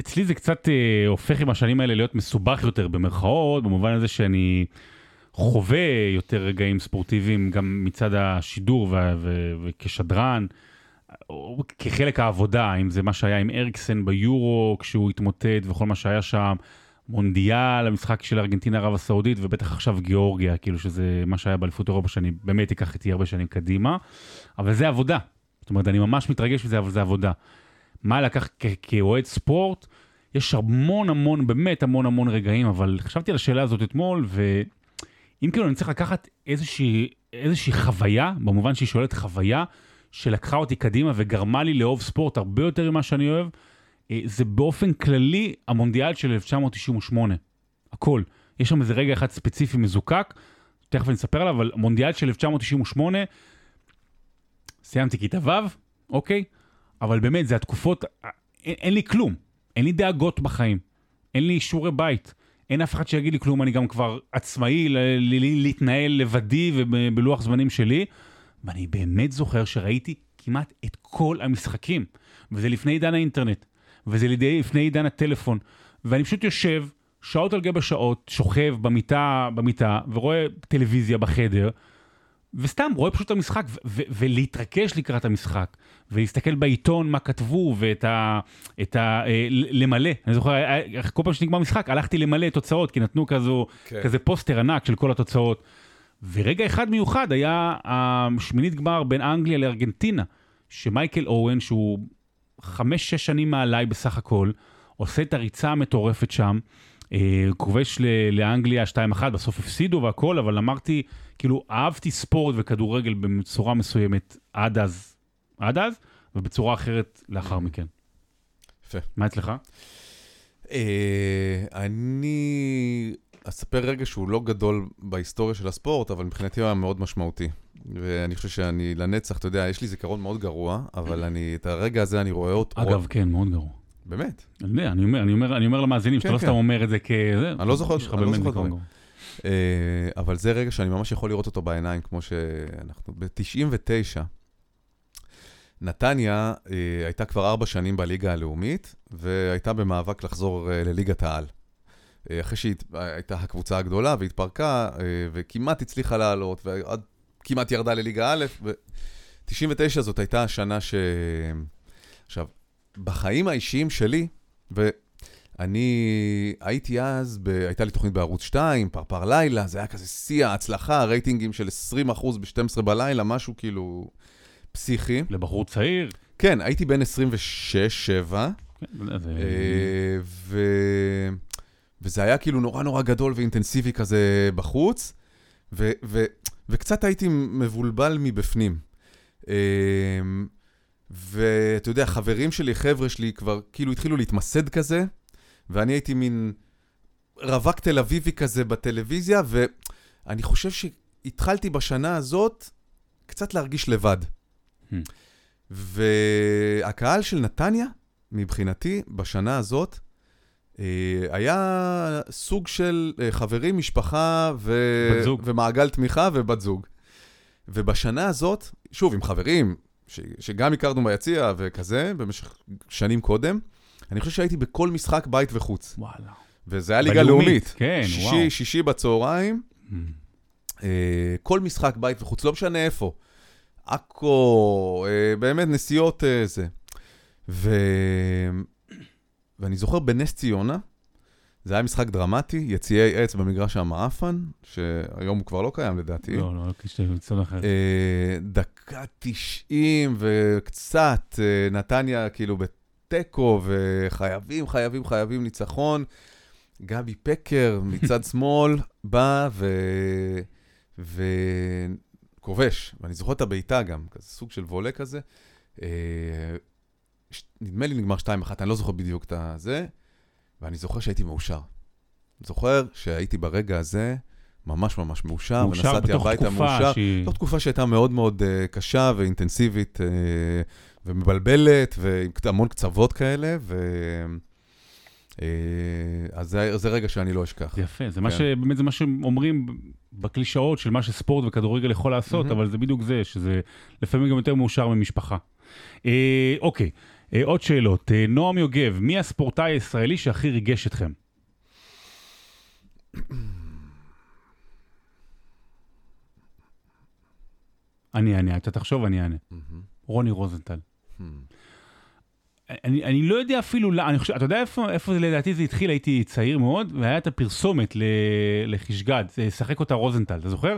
אצלי זה קצת אה, הופך עם השנים האלה להיות מסובך יותר במרכאות, במובן הזה שאני חווה יותר רגעים ספורטיביים גם מצד השידור וכשדרן, או כחלק העבודה, אם זה מה שהיה עם אריקסן ביורו כשהוא התמוטט וכל מה שהיה שם, מונדיאל, המשחק של ארגנטינה ערב הסעודית, ובטח עכשיו גיאורגיה, כאילו שזה מה שהיה באליפות אירופה, שאני באמת אקח איתי הרבה שנים קדימה, אבל זה עבודה. זאת אומרת, אני ממש מתרגש מזה, אבל זה עבודה. מה לקח כאוהד ספורט? יש המון המון, באמת המון המון רגעים, אבל חשבתי על השאלה הזאת אתמול, ואם כאילו אני צריך לקחת איזושהי, איזושהי חוויה, במובן שהיא שואלת חוויה, שלקחה אותי קדימה וגרמה לי לאהוב ספורט הרבה יותר ממה שאני אוהב, אה, זה באופן כללי המונדיאל של 1998. הכל. יש שם איזה רגע אחד ספציפי מזוקק, תכף אני אספר עליו, אבל מונדיאל של 1998, סיימתי כיתה ו', אוקיי? אבל באמת, זה התקופות, אין, אין לי כלום, אין לי דאגות בחיים, אין לי שיעורי בית, אין אף אחד שיגיד לי כלום, אני גם כבר עצמאי ל- ל- להתנהל לבדי ובלוח זמנים שלי, ואני באמת זוכר שראיתי כמעט את כל המשחקים, וזה לפני עידן האינטרנט, וזה לפני עידן הטלפון, ואני פשוט יושב שעות על גבי שעות, שוכב במיטה, במיטה, ורואה טלוויזיה בחדר, וסתם רואה פשוט את המשחק, ו- ו- ולהתרכש לקראת המשחק, ולהסתכל בעיתון מה כתבו, ואת ה... את ה אה, למלא. אני זוכר, היה- היה- כל פעם שנגמר משחק, הלכתי למלא תוצאות, כי נתנו כזו, כן. כזה פוסטר ענק של כל התוצאות. ורגע אחד מיוחד היה השמינית גמר בין אנגליה לארגנטינה, שמייקל אורן, שהוא חמש-שש שנים מעליי בסך הכל, עושה את הריצה המטורפת שם, אה, כובש ל- לאנגליה 2-1, בסוף הפסידו והכל, אבל אמרתי, כאילו, אהבתי ספורט וכדורגל בצורה מסוימת עד אז, עד אז, ובצורה אחרת לאחר מכן. יפה. מה אצלך? אה, אני אספר רגע שהוא לא גדול בהיסטוריה של הספורט, אבל מבחינתי הוא היה מאוד משמעותי. ואני חושב שאני לנצח, אתה יודע, יש לי זיכרון מאוד גרוע, אבל אני, את הרגע הזה אני רואה אותו. אגב, כן, מאוד גרוע. באמת. אני יודע, אני אומר, אני אומר, אני אומר למאזינים, שאתה כן, לא כן. סתם אומר את זה כזה. אני לא זוכר- אני לא זוכר אבל זה רגע שאני ממש יכול לראות אותו בעיניים, כמו שאנחנו... ב-99, נתניה אה, הייתה כבר ארבע שנים בליגה הלאומית, והייתה במאבק לחזור אה, לליגת העל. אה, אחרי שהייתה הקבוצה הגדולה והתפרקה, וכמעט הצליחה לעלות, ועד כמעט ירדה לליגה א', ו-99 זאת הייתה השנה ש... עכשיו, בחיים האישיים שלי, ואני הייתי אז, ב... הייתה לי תוכנית בערוץ 2, פרפר לילה, זה היה כזה שיא ההצלחה, רייטינגים של 20% ב-12 בלילה, משהו כאילו פסיכי. לבחור צעיר. כן, הייתי בן 26-7, כן, זה- אה, ו... וזה היה כאילו נורא נורא גדול ואינטנסיבי כזה בחוץ, ו... ו... וקצת הייתי מבולבל מבפנים. ואתה יודע, חברים שלי, חבר'ה שלי, כבר כאילו התחילו להתמסד כזה, ואני הייתי מין רווק תל אביבי כזה בטלוויזיה, ואני חושב שהתחלתי בשנה הזאת קצת להרגיש לבד. Hmm. והקהל של נתניה, מבחינתי, בשנה הזאת, אה, היה סוג של אה, חברים, משפחה ו... ומעגל תמיכה ובת זוג. ובשנה הזאת, שוב, עם חברים. שגם הכרנו ביציע וכזה, במשך שנים קודם, אני חושב שהייתי בכל משחק בית וחוץ. וואלה. וזה היה ליגה לאומית. כן, שישי, וואו. שישי בצהריים, Mm. אה, כל משחק בית וחוץ, לא משנה איפה. עכו, אה, באמת נסיעות אה, זה. ו... ואני זוכר בנס ציונה, זה היה משחק דרמטי, יציעי עץ במגרש המעפן, שהיום הוא כבר לא קיים לדעתי. לא, לא, לא, כשאתה מצד אחר. אה, דקה 90 וקצת, אה, נתניה כאילו בתיקו, וחייבים, חייבים, חייבים ניצחון. גבי פקר [laughs] מצד שמאל בא ו... וכובש, ואני זוכר את הבעיטה גם, כזה סוג של וולה כזה. אה, ש- נדמה לי נגמר 2-1, אני לא זוכר בדיוק את הזה, ואני זוכר שהייתי מאושר. זוכר שהייתי ברגע הזה ממש ממש מאושר, מאושר ונסעתי בתוך הביתה תקופה מאושר. שהיא... זו תקופה שהייתה מאוד מאוד uh, קשה ואינטנסיבית uh, ומבלבלת, ועם המון קצוות כאלה, ו... Uh, אז זה, זה רגע שאני לא אשכח. יפה, זה מה כן. ש... באמת זה מה שאומרים בקלישאות של מה שספורט וכדורגל יכול לעשות, מהמם. אבל זה בדיוק זה, שזה לפעמים גם יותר מאושר ממשפחה. אה, אוקיי, אה, עוד שאלות. אה, נועם יוגב, מי הספורטאי הישראלי שהכי ריגש אתכם? אני אענה, אתה תחשוב, אני אענה. מהמם. רוני רוזנטל. Hmm. אני, אני לא יודע אפילו, אני חושב, אתה יודע איפה, איפה לדעתי זה התחיל, הייתי צעיר מאוד, והיה את הפרסומת ל, לחשגד, זה שחק אותה רוזנטל, אתה זוכר?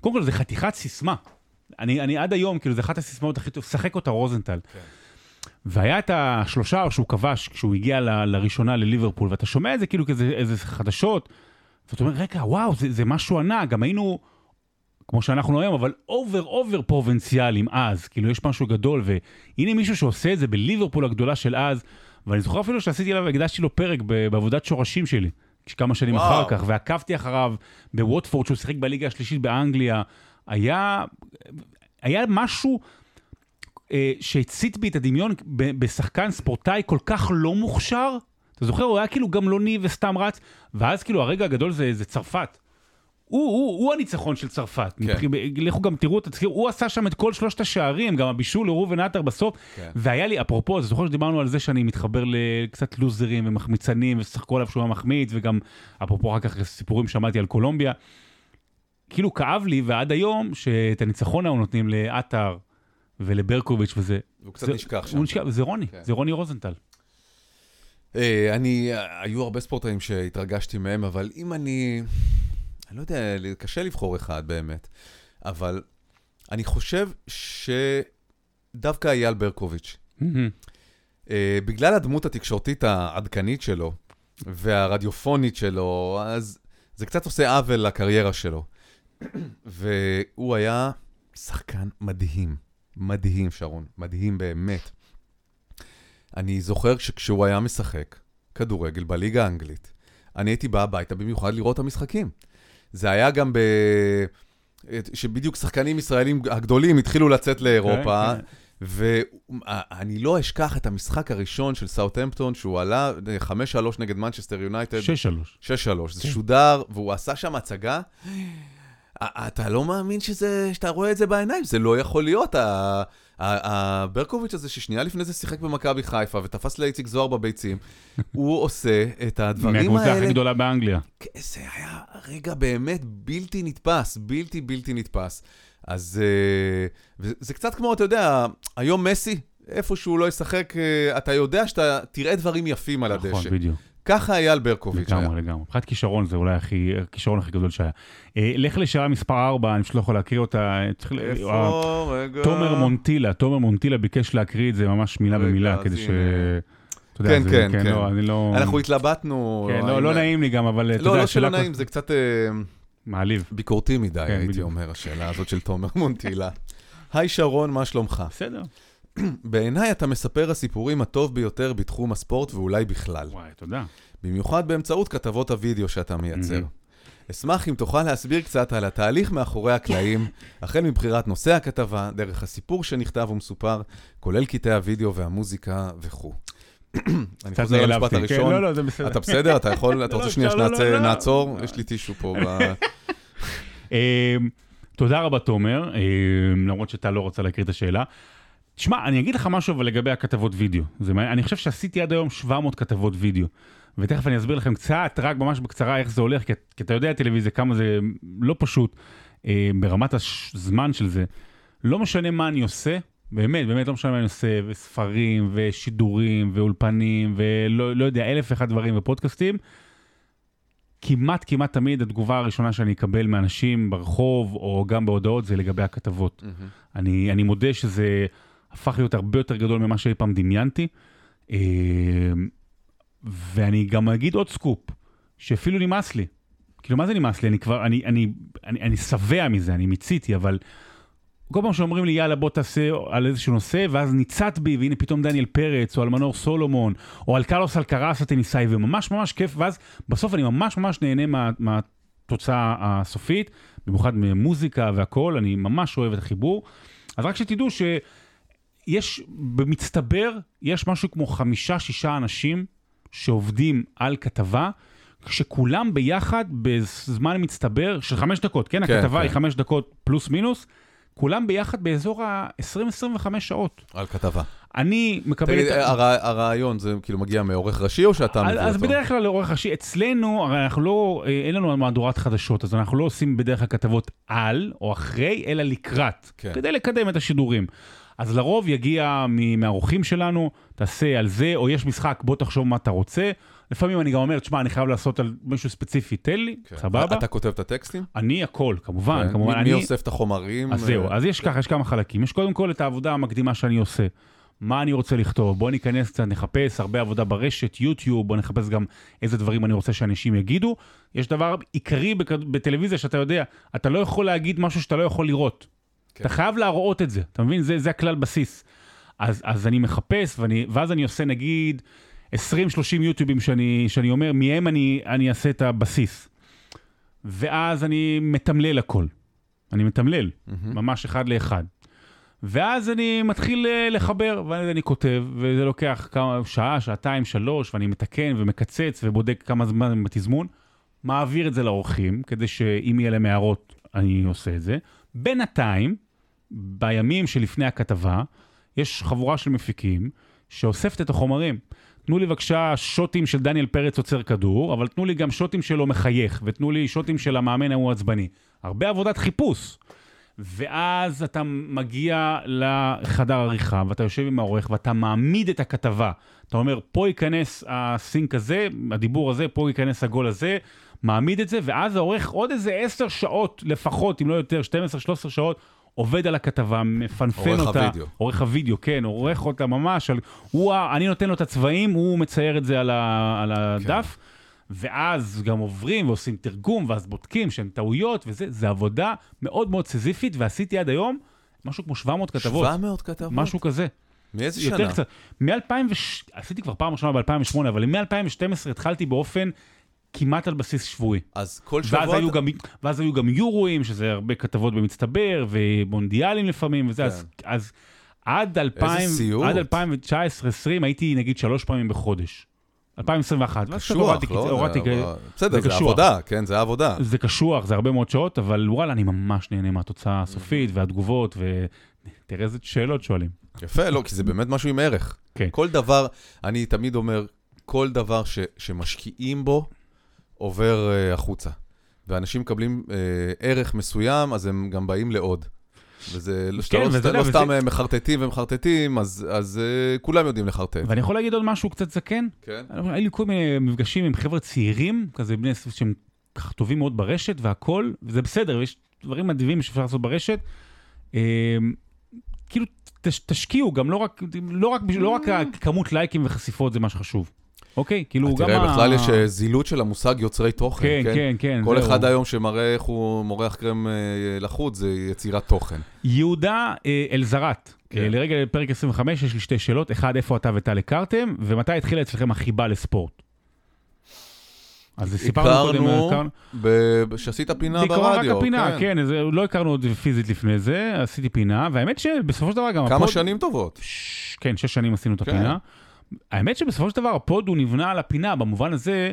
קודם כל, זה חתיכת סיסמה. אני, אני עד היום, כאילו, זה אחת הסיסמאות הכי טוב, שחק אותה רוזנטל. כן. והיה את השלושה שהוא כבש כשהוא הגיע ל, לראשונה לליברפול, ואתה שומע את זה כאילו כאיזה איזה חדשות, ואתה אומר, רגע, וואו, זה, זה משהו ענק, גם היינו, כמו שאנחנו היום, אבל over over פרובינציאלים אז, כאילו יש משהו גדול, והנה מישהו שעושה את זה בליברפול הגדולה של אז, ואני זוכר אפילו שעשיתי עליו, הקדשתי לו פרק בעבודת שורשים שלי, כמה שנים וואו. אחר כך, ועקבתי אחריו בווטפורד, שהוא שיחק בליגה השלישית באנגליה. היה, היה משהו אה, שהצית בי את הדמיון ב- בשחקן ספורטאי כל כך לא מוכשר. אתה זוכר? הוא היה כאילו גמלוני וסתם רץ, ואז כאילו הרגע הגדול זה, זה צרפת. הוא, הוא, הוא הניצחון של צרפת. כן. לכו גם תראו, תזכירו, הוא עשה שם את כל שלושת השערים, גם הבישול לראובן עטר בסוף. כן. והיה לי, אפרופו, אתה זוכר שדיברנו על זה שאני מתחבר לקצת לוזרים ומחמיצנים, ושחקו עליו שהוא היה מחמיץ, וגם, אפרופו אחר כך סיפורים שמעתי על קולומביה. כאילו כאב לי, ועד היום, שאת הניצחון ההוא נותנים לעטר ולברקוביץ' וזה. הוא קצת זה- נשכח שם. הוא נשכח, זה רוני, כן. זה רוני רוזנטל. אה, אני, היו הרבה ספורטאים שהתרגשתי מהם, אבל אם אני, אני לא יודע, קשה לבחור אחד באמת, אבל אני חושב שדווקא אייל ברקוביץ', אה, בגלל הדמות התקשורתית העדכנית שלו והרדיופונית שלו, אז זה קצת עושה עוול לקריירה שלו. והוא היה שחקן מדהים, מדהים, שרון, מדהים באמת. אני זוכר שכשהוא היה משחק כדורגל בליגה האנגלית, אני הייתי בא הביתה במיוחד לראות את המשחקים. זה היה גם ב... שבדיוק שחקנים ישראלים הגדולים התחילו לצאת לאירופה, כן, כן. ואני לא אשכח את המשחק הראשון של סאוטהמפטון, שהוא עלה 5-3 נגד מנצ'סטר יונייטד. 6-3. 6-3, זה שודר, והוא עשה שם הצגה. א- אתה לא מאמין שזה, שאתה רואה את זה בעיניים, זה לא יכול להיות. הברקוביץ' הזה ששנייה לפני זה שיחק במכבי חיפה ותפס לאיציק זוהר בביצים, [laughs] הוא עושה את הדברים מהקבוצה הכי האלה. גדולה באנגליה. זה היה רגע באמת בלתי נתפס, בלתי בלתי נתפס. אז אה, וזה קצת כמו, אתה יודע, היום מסי, איפה שהוא לא ישחק, אה, אתה יודע שאתה תראה דברים יפים על הדשא. נכון, בדיוק. ככה אייל ברקוביץ' היה. לגמרי, לגמרי. מבחינת כישרון זה אולי הכי, הכישרון הכי גדול שהיה. אה, לך לשאלה מספר 4, אני פשוט לא יכול להקריא אותה. ל- אה, איפה? רגע. תומר מונטילה, תומר מונטילה ביקש להקריא את זה ממש מילה רגע, במילה, כדי ש... אתה יודע, כן, זה- כן, כן. לא, אני לא... אנחנו התלבטנו. כן, לא, לא נעים לי גם, אבל אתה לא, יודע, לא שלא השאלה נעים, זה קצת אה, מעליב. ביקורתי מדי, כן, הייתי. אומר, השאלה הזאת של תומר מונטילה. [laughs] היי שרון, מה שלומך? בסדר. בעיניי אתה מספר הסיפורים הטוב ביותר בתחום הספורט ואולי בכלל. וואי, תודה. במיוחד באמצעות כתבות הוידאו שאתה מייצר. אשמח אם תוכל להסביר קצת על התהליך מאחורי הקלעים, החל מבחירת נושא הכתבה, דרך הסיפור שנכתב ומסופר, כולל קטעי הוידאו והמוזיקה וכו'. [clears throat] אני חוזר למשפט. כן, הראשון. לא, לא, זה בסדר. אתה בסדר? אתה יכול? אתה לא, רוצה שנייה אפשר, לא, לא, לא. נעצור? יש לי טישו פה. [laughs] אה, תודה רבה, תומר, אה, למרות שאתה לא רוצה להקריא את השאלה. תשמע, אני אגיד לך משהו אבל לגבי הכתבות וידאו. זה. אני חושב שעשיתי עד היום 700 כתבות וידאו. ותכף אני אסביר לכם קצת, רק ממש בקצרה, איך זה הולך, כי, כי אתה יודע טלוויזיה, כמה זה לא פשוט אה, ברמת הזמן של זה. לא משנה מה אני עושה, באמת, באמת לא משנה מה אני עושה, וספרים, ושידורים, ואולפנים, ולא לא יודע, אלף ואחד דברים ופודקאסטים. כמעט כמעט תמיד התגובה הראשונה שאני אקבל מאנשים ברחוב, או גם בהודעות, זה לגבי הכתבות. אני, אני מודה שזה הפך להיות הרבה יותר גדול ממה שאי פעם דמיינתי. אה, ואני גם אגיד עוד סקופ, שאפילו נמאס לי. כאילו, מה זה נמאס לי? אני כבר, אני, אני, אני, אני שבע מזה, אני מיציתי, אבל כל פעם שאומרים לי, יאללה, בוא תעשה על איזשהו נושא, ואז ניצת בי, והנה פתאום דניאל פרץ, או על מנור סולומון, או על קרלוס אלקראס הטניסאי, וממש ממש כיף, ואז בסוף אני ממש ממש נהנה מה, מהתוצאה הסופית, במיוחד ממוזיקה והכול, אני ממש אוהב את החיבור. אז רק שתדעו שיש, במצטבר, יש משהו כמו חמישה-שישה אנשים שעובדים על כתבה, כשכולם ביחד בזמן מצטבר של חמש דקות, כן? כן, הכתבה כן. היא חמש דקות פלוס מינוס, כולם ביחד באזור ה-20-25 שעות. על כתבה. אני מקבל תגיד, את... ה- הר- הרעיון זה כאילו מגיע מעורך ראשי או שאתה מביא אותו? אז בדרך כלל לעורך ראשי, אצלנו, הרי אנחנו לא, אה, אין לנו מהדורת חדשות, אז אנחנו לא עושים בדרך כלל כתבות על או אחרי, אלא לקראת, כן. כדי לקדם את השידורים. אז לרוב יגיע מהאורחים שלנו, תעשה על זה, או יש משחק, בוא תחשוב מה אתה רוצה. לפעמים אני גם אומר, תשמע, אני חייב לעשות על משהו ספציפי, תן לי, כן. סבבה. אתה כותב את הטקסטים? אני הכל, כמובן, כן. כמובן. מי- אני... מי אוסף את החומרים? אז זהו, אז יש ככה, יש כמה חלקים. יש קודם כל את העבודה המקדימה שאני עושה. מה אני רוצה לכתוב? בוא ניכנס קצת, נחפש הרבה עבודה ברשת, יוטיוב, בוא נחפש גם איזה דברים אני רוצה שאנשים יגידו. יש דבר עיקרי בטלוויזיה שאתה יודע, אתה לא יכול להגיד משהו שאתה לא יכול לראות. כן. אתה חייב להראות את זה, אתה מבין? זה, זה הכלל בסיס. אז, אז אני מחפש, ואני, ואז אני עושה נגיד 20-30 יוטיובים שאני, שאני אומר, מהם אני, אני אעשה את הבסיס. ואז אני מתמלל הכל. אני מתמלל, ממש אחד לאחד. ואז אני מתחיל אה, לחבר, ואז אני כותב, וזה לוקח כמה, שעה, שעתיים, שלוש, ואני מתקן ומקצץ ובודק כמה זמן בתזמון. מעביר את זה לאורחים, כדי שאם יהיה להם הערות, אני עושה את זה. בינתיים, בימים שלפני הכתבה, יש חבורה של מפיקים שאוספת את החומרים. תנו לי בבקשה שוטים של דניאל פרץ עוצר כדור, אבל תנו לי גם שוטים שלו מחייך, ותנו לי שוטים של המאמן ההוא עצבני. הרבה עבודת חיפוש. ואז אתה מגיע לחדר עריכה, ואתה יושב עם העורך, ואתה מעמיד את הכתבה. אתה אומר, פה ייכנס הסינק הזה, הדיבור הזה, פה ייכנס הגול הזה, מעמיד את זה, ואז העורך עוד איזה עשר שעות לפחות, אם לא יותר, 12-13 שעות, עובד על הכתבה, מפנפן עורך אותה. הוידאו. עורך הוידאו, כן, עורך אותה ממש. על, הוא, אני נותן לו את הצבעים, הוא מצייר את זה על, ה, על הדף. ואז גם עוברים ועושים תרגום, ואז בודקים שאין טעויות, וזה, זה עבודה מאוד מאוד סיזיפית, ועשיתי עד היום משהו כמו 700 כתבות. 700 כתבות? משהו כזה. מאיזה יותר שנה? קצת. מ-2000, עשיתי כבר פעם ראשונה ב-2008, אבל מ-2012 התחלתי באופן כמעט על בסיס שבועי. אז כל שבוע... ואז היו, אתה- גם, ואז היו גם יורואים, שזה הרבה כתבות במצטבר, ומונדיאלים לפעמים, וזה, אז, אז עד 2000, סיוט. עד 2019-2020 הייתי נגיד שלוש פעמים בחודש. 2021, ואז קצת הורדתי, קשוח, לא? הורדתי, זה- בסדר, זה זה. עבודה, כן, זה עבודה. זה קשוח, זה הרבה מאוד שעות, אבל וואלה, אני ממש נהנה מהתוצאה הסופית והתגובות, ותראה איזה שאלות שואלים. יפה, לא, כי זה באמת משהו עם ערך. כן. כל דבר, אני תמיד אומר, כל דבר ש, שמשקיעים בו, עובר uh, החוצה. ואנשים מקבלים uh, ערך מסוים, אז הם גם באים לעוד. וזה לא, כן, לא, וזה- סת- לא וזה- סתם אה, מחרטטים ומחרטטים, אז, אז uh, כולם יודעים לחרטט. ואני יכול להגיד עוד משהו קצת זקן? כן? היו לי כל מיני מפגשים עם חבר'ה צעירים, כזה בני עשרה שהם ככה טובים מאוד ברשת והכל, וזה בסדר, ויש דברים מדהימים שאפשר לעשות ברשת. אה, כאילו, תש, תשקיעו גם, לא רק, לא רק, לא רק הכמות לייקים וחשיפות זה מה שחשוב. אוקיי? כאילו, גם תראה. בכלל יש אה, זילות של המושג יוצרי תוכן, כן, כן? כן, כן. כל. אחד היום שמראה איך הוא מורח קרם אה, לחוץ, זה יצירת תוכן. יהודה אה, אלזרת, כן. לרגע פרק 25 יש לי שתי שאלות, אחד, איפה אתה וטל הכרתם, ומתי התחילה אצלכם החיבה לספורט? אז סיפרנו קודם, הכרנו שעשית פינה ברדיו. רק הפינה, כן, אז לא הכרנו עוד פיזית לפני זה, עשיתי פינה, והאמת שבסופו של דבר גם כמה ה pod... שנים טובות. ש- כן, שש שנים עשינו את כן. הפינה. האמת שבסופו של דבר ה pod הוא נבנה על הפינה, במובן הזה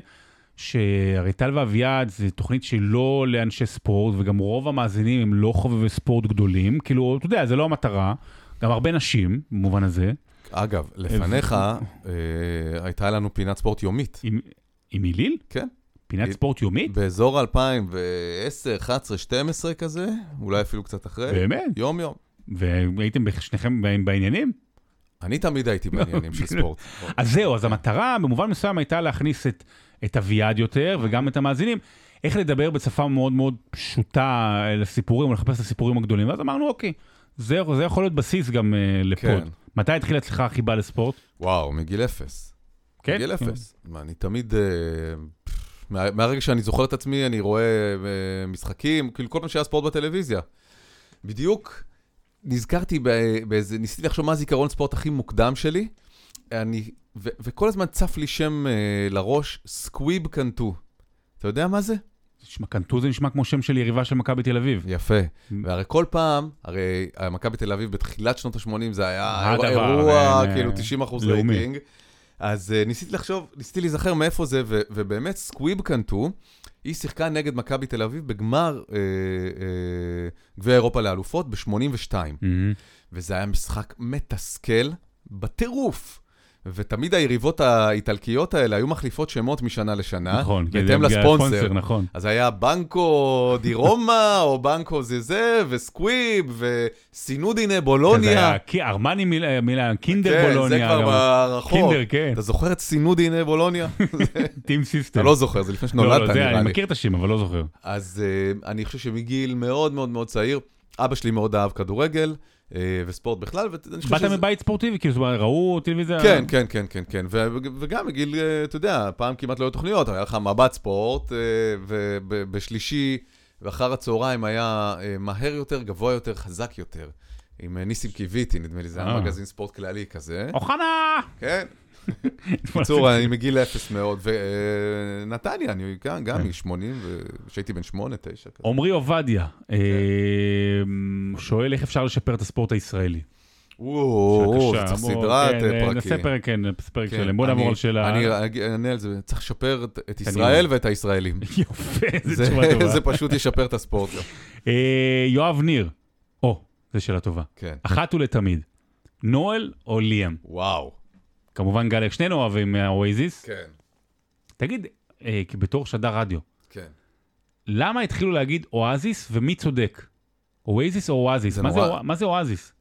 שהרי טל ואביעד זה תוכנית שהיא לא לאנשי ספורט, וגם רוב המאזינים הם לא חובבי ספורט גדולים, כאילו, אתה יודע, זה לא המטרה, גם הרבה נשים, במובן הזה. אגב, לפניך אה, הייתה לנו פינת ספורט יומית. עם, עם היליל? כן. פינת ספורט יומית? באזור 2010, 11, 12 כזה, אולי אפילו קצת אחרי. באמת? יום-יום. והייתם שניכם בעניינים? אני תמיד הייתי בעניינים של ספורט. אז זהו, אז המטרה במובן מסוים הייתה להכניס את, את אביעד יותר, וגם את המאזינים, איך לדבר בשפה מאוד מאוד פשוטה לסיפורים, או לחפש את הסיפורים הגדולים. ואז אמרנו, אוקיי, זה, זה יכול להיות בסיס גם uh, לפוד. כן. מתי התחילה אצלך החיבה לספורט? וואו, מגיל אפס. כן? מגיל אפס. מה, אני תמיד... פff, מה- מהרגע שאני זוכר את עצמי, אני רואה אה, משחקים, כאילו כל פעם שהיה ספורט בטלוויזיה. בדיוק נזכרתי באיזה, ניסיתי לחשוב מה הזיכרון ספורט הכי מוקדם שלי, אני, ו, וכל הזמן צף לי שם אה, לראש, סקוויב קנטו. אתה יודע מה זה? נשמע, קנטו זה נשמע כמו שם של יריבה של מכבי תל אביב. יפה. והרי כל פעם, הרי מכבי תל אביב בתחילת שנות ה-80 זה היה הדבר, אירוע, אה, כאילו 90 אחוז. רייטינג. אז uh, ניסיתי לחשוב, ניסיתי להיזכר מאיפה זה, ובאמת סקוויב קאנטו, היא שיחקה נגד מכבי תל אביב בגמר אה, אה, גביע אירופה לאלופות ב-82. מהמם. וזה היה משחק מתסכל בטירוף. ותמיד היריבות האיטלקיות האלה היו מחליפות שמות משנה לשנה, נכון, בהתאם לספונסר. נכון. אז היה בנקו די רומא, [laughs] או בנקו זה זה, וסקוויב, וסינודינה בולוניה. זה היה ארמני מילה, קינדר כן, בולוניה. זה כבר. ברחוב. קינדר, כן. אתה זוכר את סינודינה בולוניה? [laughs] טים סיסטם. אתה לא זוכר, זה לפני לא, שנולדת, לא, זה, נראה אני לי. מכיר את השם, אבל לא זוכר. אז uh, אני חושב שמגיל מאוד מאוד מאוד צעיר, אבא שלי מאוד אהב כדורגל וספורט בכלל, ואני חושב באת שזה... מבית ספורטיבי, כאילו, זאת אומרת, ראו טלוויזיה? כן, כן, כן, כן, כן, וגם מגיל, אה, אתה יודע, פעם כמעט לא היו תוכניות, היה לך מבט ספורט, אה, ובשלישי ואחר הצהריים היה אה, מהר יותר, גבוה יותר, חזק יותר, עם אה, ניסים קיוויתי, נדמה לי, זה היה אה. מגזין ספורט כללי כזה. אוחנה! כן. בקיצור, אני מגיל אפס מאוד, ונתניה, אני גם, גם כן. מ-80, כשהייתי בן 8, 9. כזה. עמרי עובדיה אה, שואל איך אפשר לשפר את הספורט הישראלי. וואו, צריך סדרת כן, אה, נעשה פרקים. פרק, כן, פרק כן, שלם. בוא נעבור על שאלה. אני אענה על זה, צריך לשפר את- ישראל ואת הישראלים. [laughs] יופי, [laughs] זה- תשובה טובה. זה פשוט ישפר את הספורט. אה, יואב ניר, או, זו שאלה טובה. כן. אחת ולתמיד, נואל או ליאם? וואו. כמובן גלק, שנינו אוהבים מהאוייזיס. כן, תגיד, אה, כי בתור שדר רדיו, כן. למה התחילו להגיד אואזיס ומי צודק? אואזיס או אואזיס? זה מה זה נורא- אוא- מה זה אואזיס?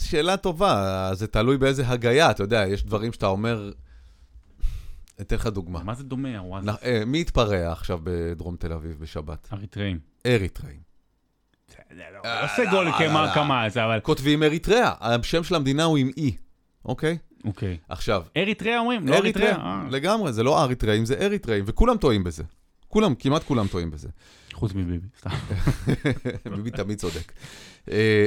שאלה טובה, זה תלוי באיזה הגייה, אתה יודע, יש דברים שאתה אומר... אתן לך דוגמה. מה זה דומה, אואזיס? אה, מי התפרע עכשיו בדרום תל אביב בשבת? אריתראים. אריתראים. לא עושה גול כמה- כמה זה, אבל... כותבים אריתריאה, השם של המדינה הוא עם אי, אוקיי? אוקיי. עכשיו, אריתריאה אומרים? לא אריתריאה? אה. לגמרי, זה לא אריתראים, זה אריתראים, וכולם טועים בזה. כולם, כמעט כולם טועים בזה. חוץ מביבי, סתם. [laughs] ביבי תמיד צודק. אה,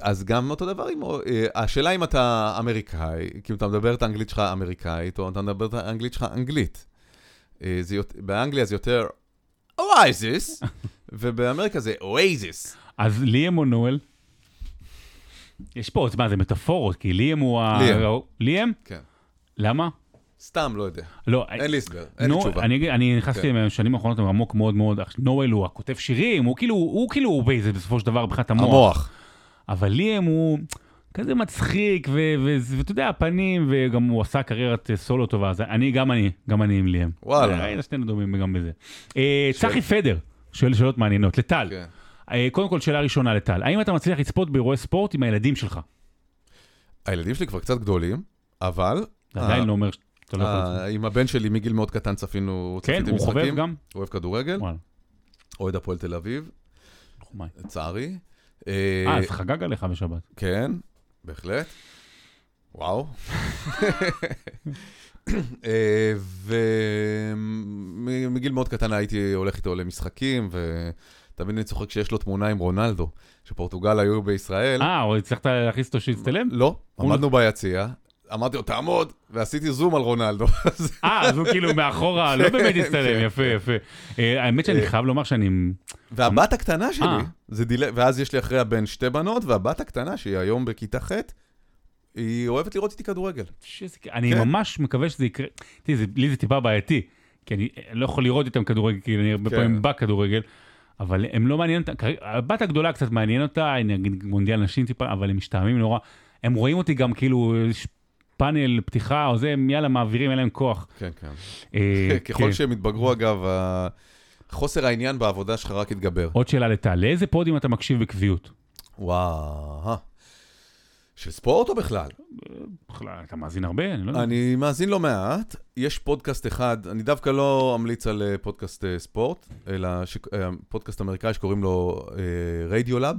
אז גם אותו דבר עם... אה, השאלה אם אתה אמריקאי, כאילו אתה מדבר את האנגלית שלך אמריקאית, או אתה מדבר את האנגלית שלך אנגלית. זה יות- באנגליה זה יותר אואזיס, [laughs] ובאמריקה זה אואייזיס. אז ליאם או נואל? יש פה, מה זה מטאפורות, כי ליאם הוא ה... ליאם. כן. למה? סתם, לא יודע. לא, אין לי הסבר, אין לי תשובה. אני, אני נכנסתי כן. בשנים האחרונות עמוק מאוד מאוד, נואל הוא הכותב שירים, הוא כאילו, הוא כאילו הוא base בסופו של דבר מבחינת המוח. המוח. אבל ליאם הוא כזה מצחיק, ואתה יודע, הפנים, וגם הוא עשה קריירת אה, סולו טובה, אז אני, גם אני, גם אני עם ליאם. וואלה. אה, הנה, שנינו דומים גם בזה. אה, צחי פדר, שואל שאלות מעניינות, לטל. כן. אה, קודם כל, שאלה ראשונה לטל, האם אתה מצליח לצפות באירועי ספורט עם הילדים שלך? הילדים שלי כבר קצת גדולים, אבל... עדיין לא אומר שאתה לא יכול אה, לצפות. עם הבן שלי מגיל מאוד קטן צפינו, כן, הוא. חובב גם? הוא אוהב כדורגל, אוהד הפועל תל אביב. לצערי. אה, אז חגג עליך בשבת. כן, בהחלט. וואו. [laughs] אה, ומגיל מאוד קטן הייתי הולך איתו למשחקים, ותמיד אני צוחק שיש לו תמונה עם רונלדו, שפורטוגל היו בישראל. אה, או הצלחת להכניס אותו שיצטלם? לא, עמדנו ביציע, אמרתי לו, תעמוד, ועשיתי זום על רונלדו. אה, אז הוא כאילו מאחורה, לא באמת הצטלם, כן, יפה, יפה. אה, האמת שאני חייב לומר שאני... והבת הקטנה שלי, אה. זה דילי, ואז יש לי אחרי הבן שתי בנות, והבת הקטנה, שהיא היום בכיתה ח', היא אוהבת לראות איתי כדורגל. אני כן. ממש מקווה שזה יקרה. תראי, לי זה טיפה בעייתי, כי אני לא יכול לראות איתם כדורגל, כי אני הרבה כן. פעמים בכדורגל, אבל הם לא מעניין אותם, הבת הגדולה קצת מעניין אותה, אני אגיד מונדיאל נשים טיפה, אבל הם משתעממים נורא. הם רואים אותי גם כאילו, יש פאנל פתיחה או זה, הם יאללה מעבירים, אין להם כוח. כן, כן. אה, [laughs] ככל כן. שהם התבגרו, אגב, חוסר העניין בעבודה שלך רק התגבר. עוד שאלה לטל, לאיזה פודים אתה מקשיב בקביעות? וואו. של ספורט או בכלל? בכלל, אתה מאזין הרבה? אני לא יודע. אני מאזין לא מעט. יש פודקאסט אחד, אני דווקא לא אמליץ על אה, פודקאסט אה, ספורט, אלא ש- אה, פודקאסט אמריקאי שקוראים לו רדיולאב.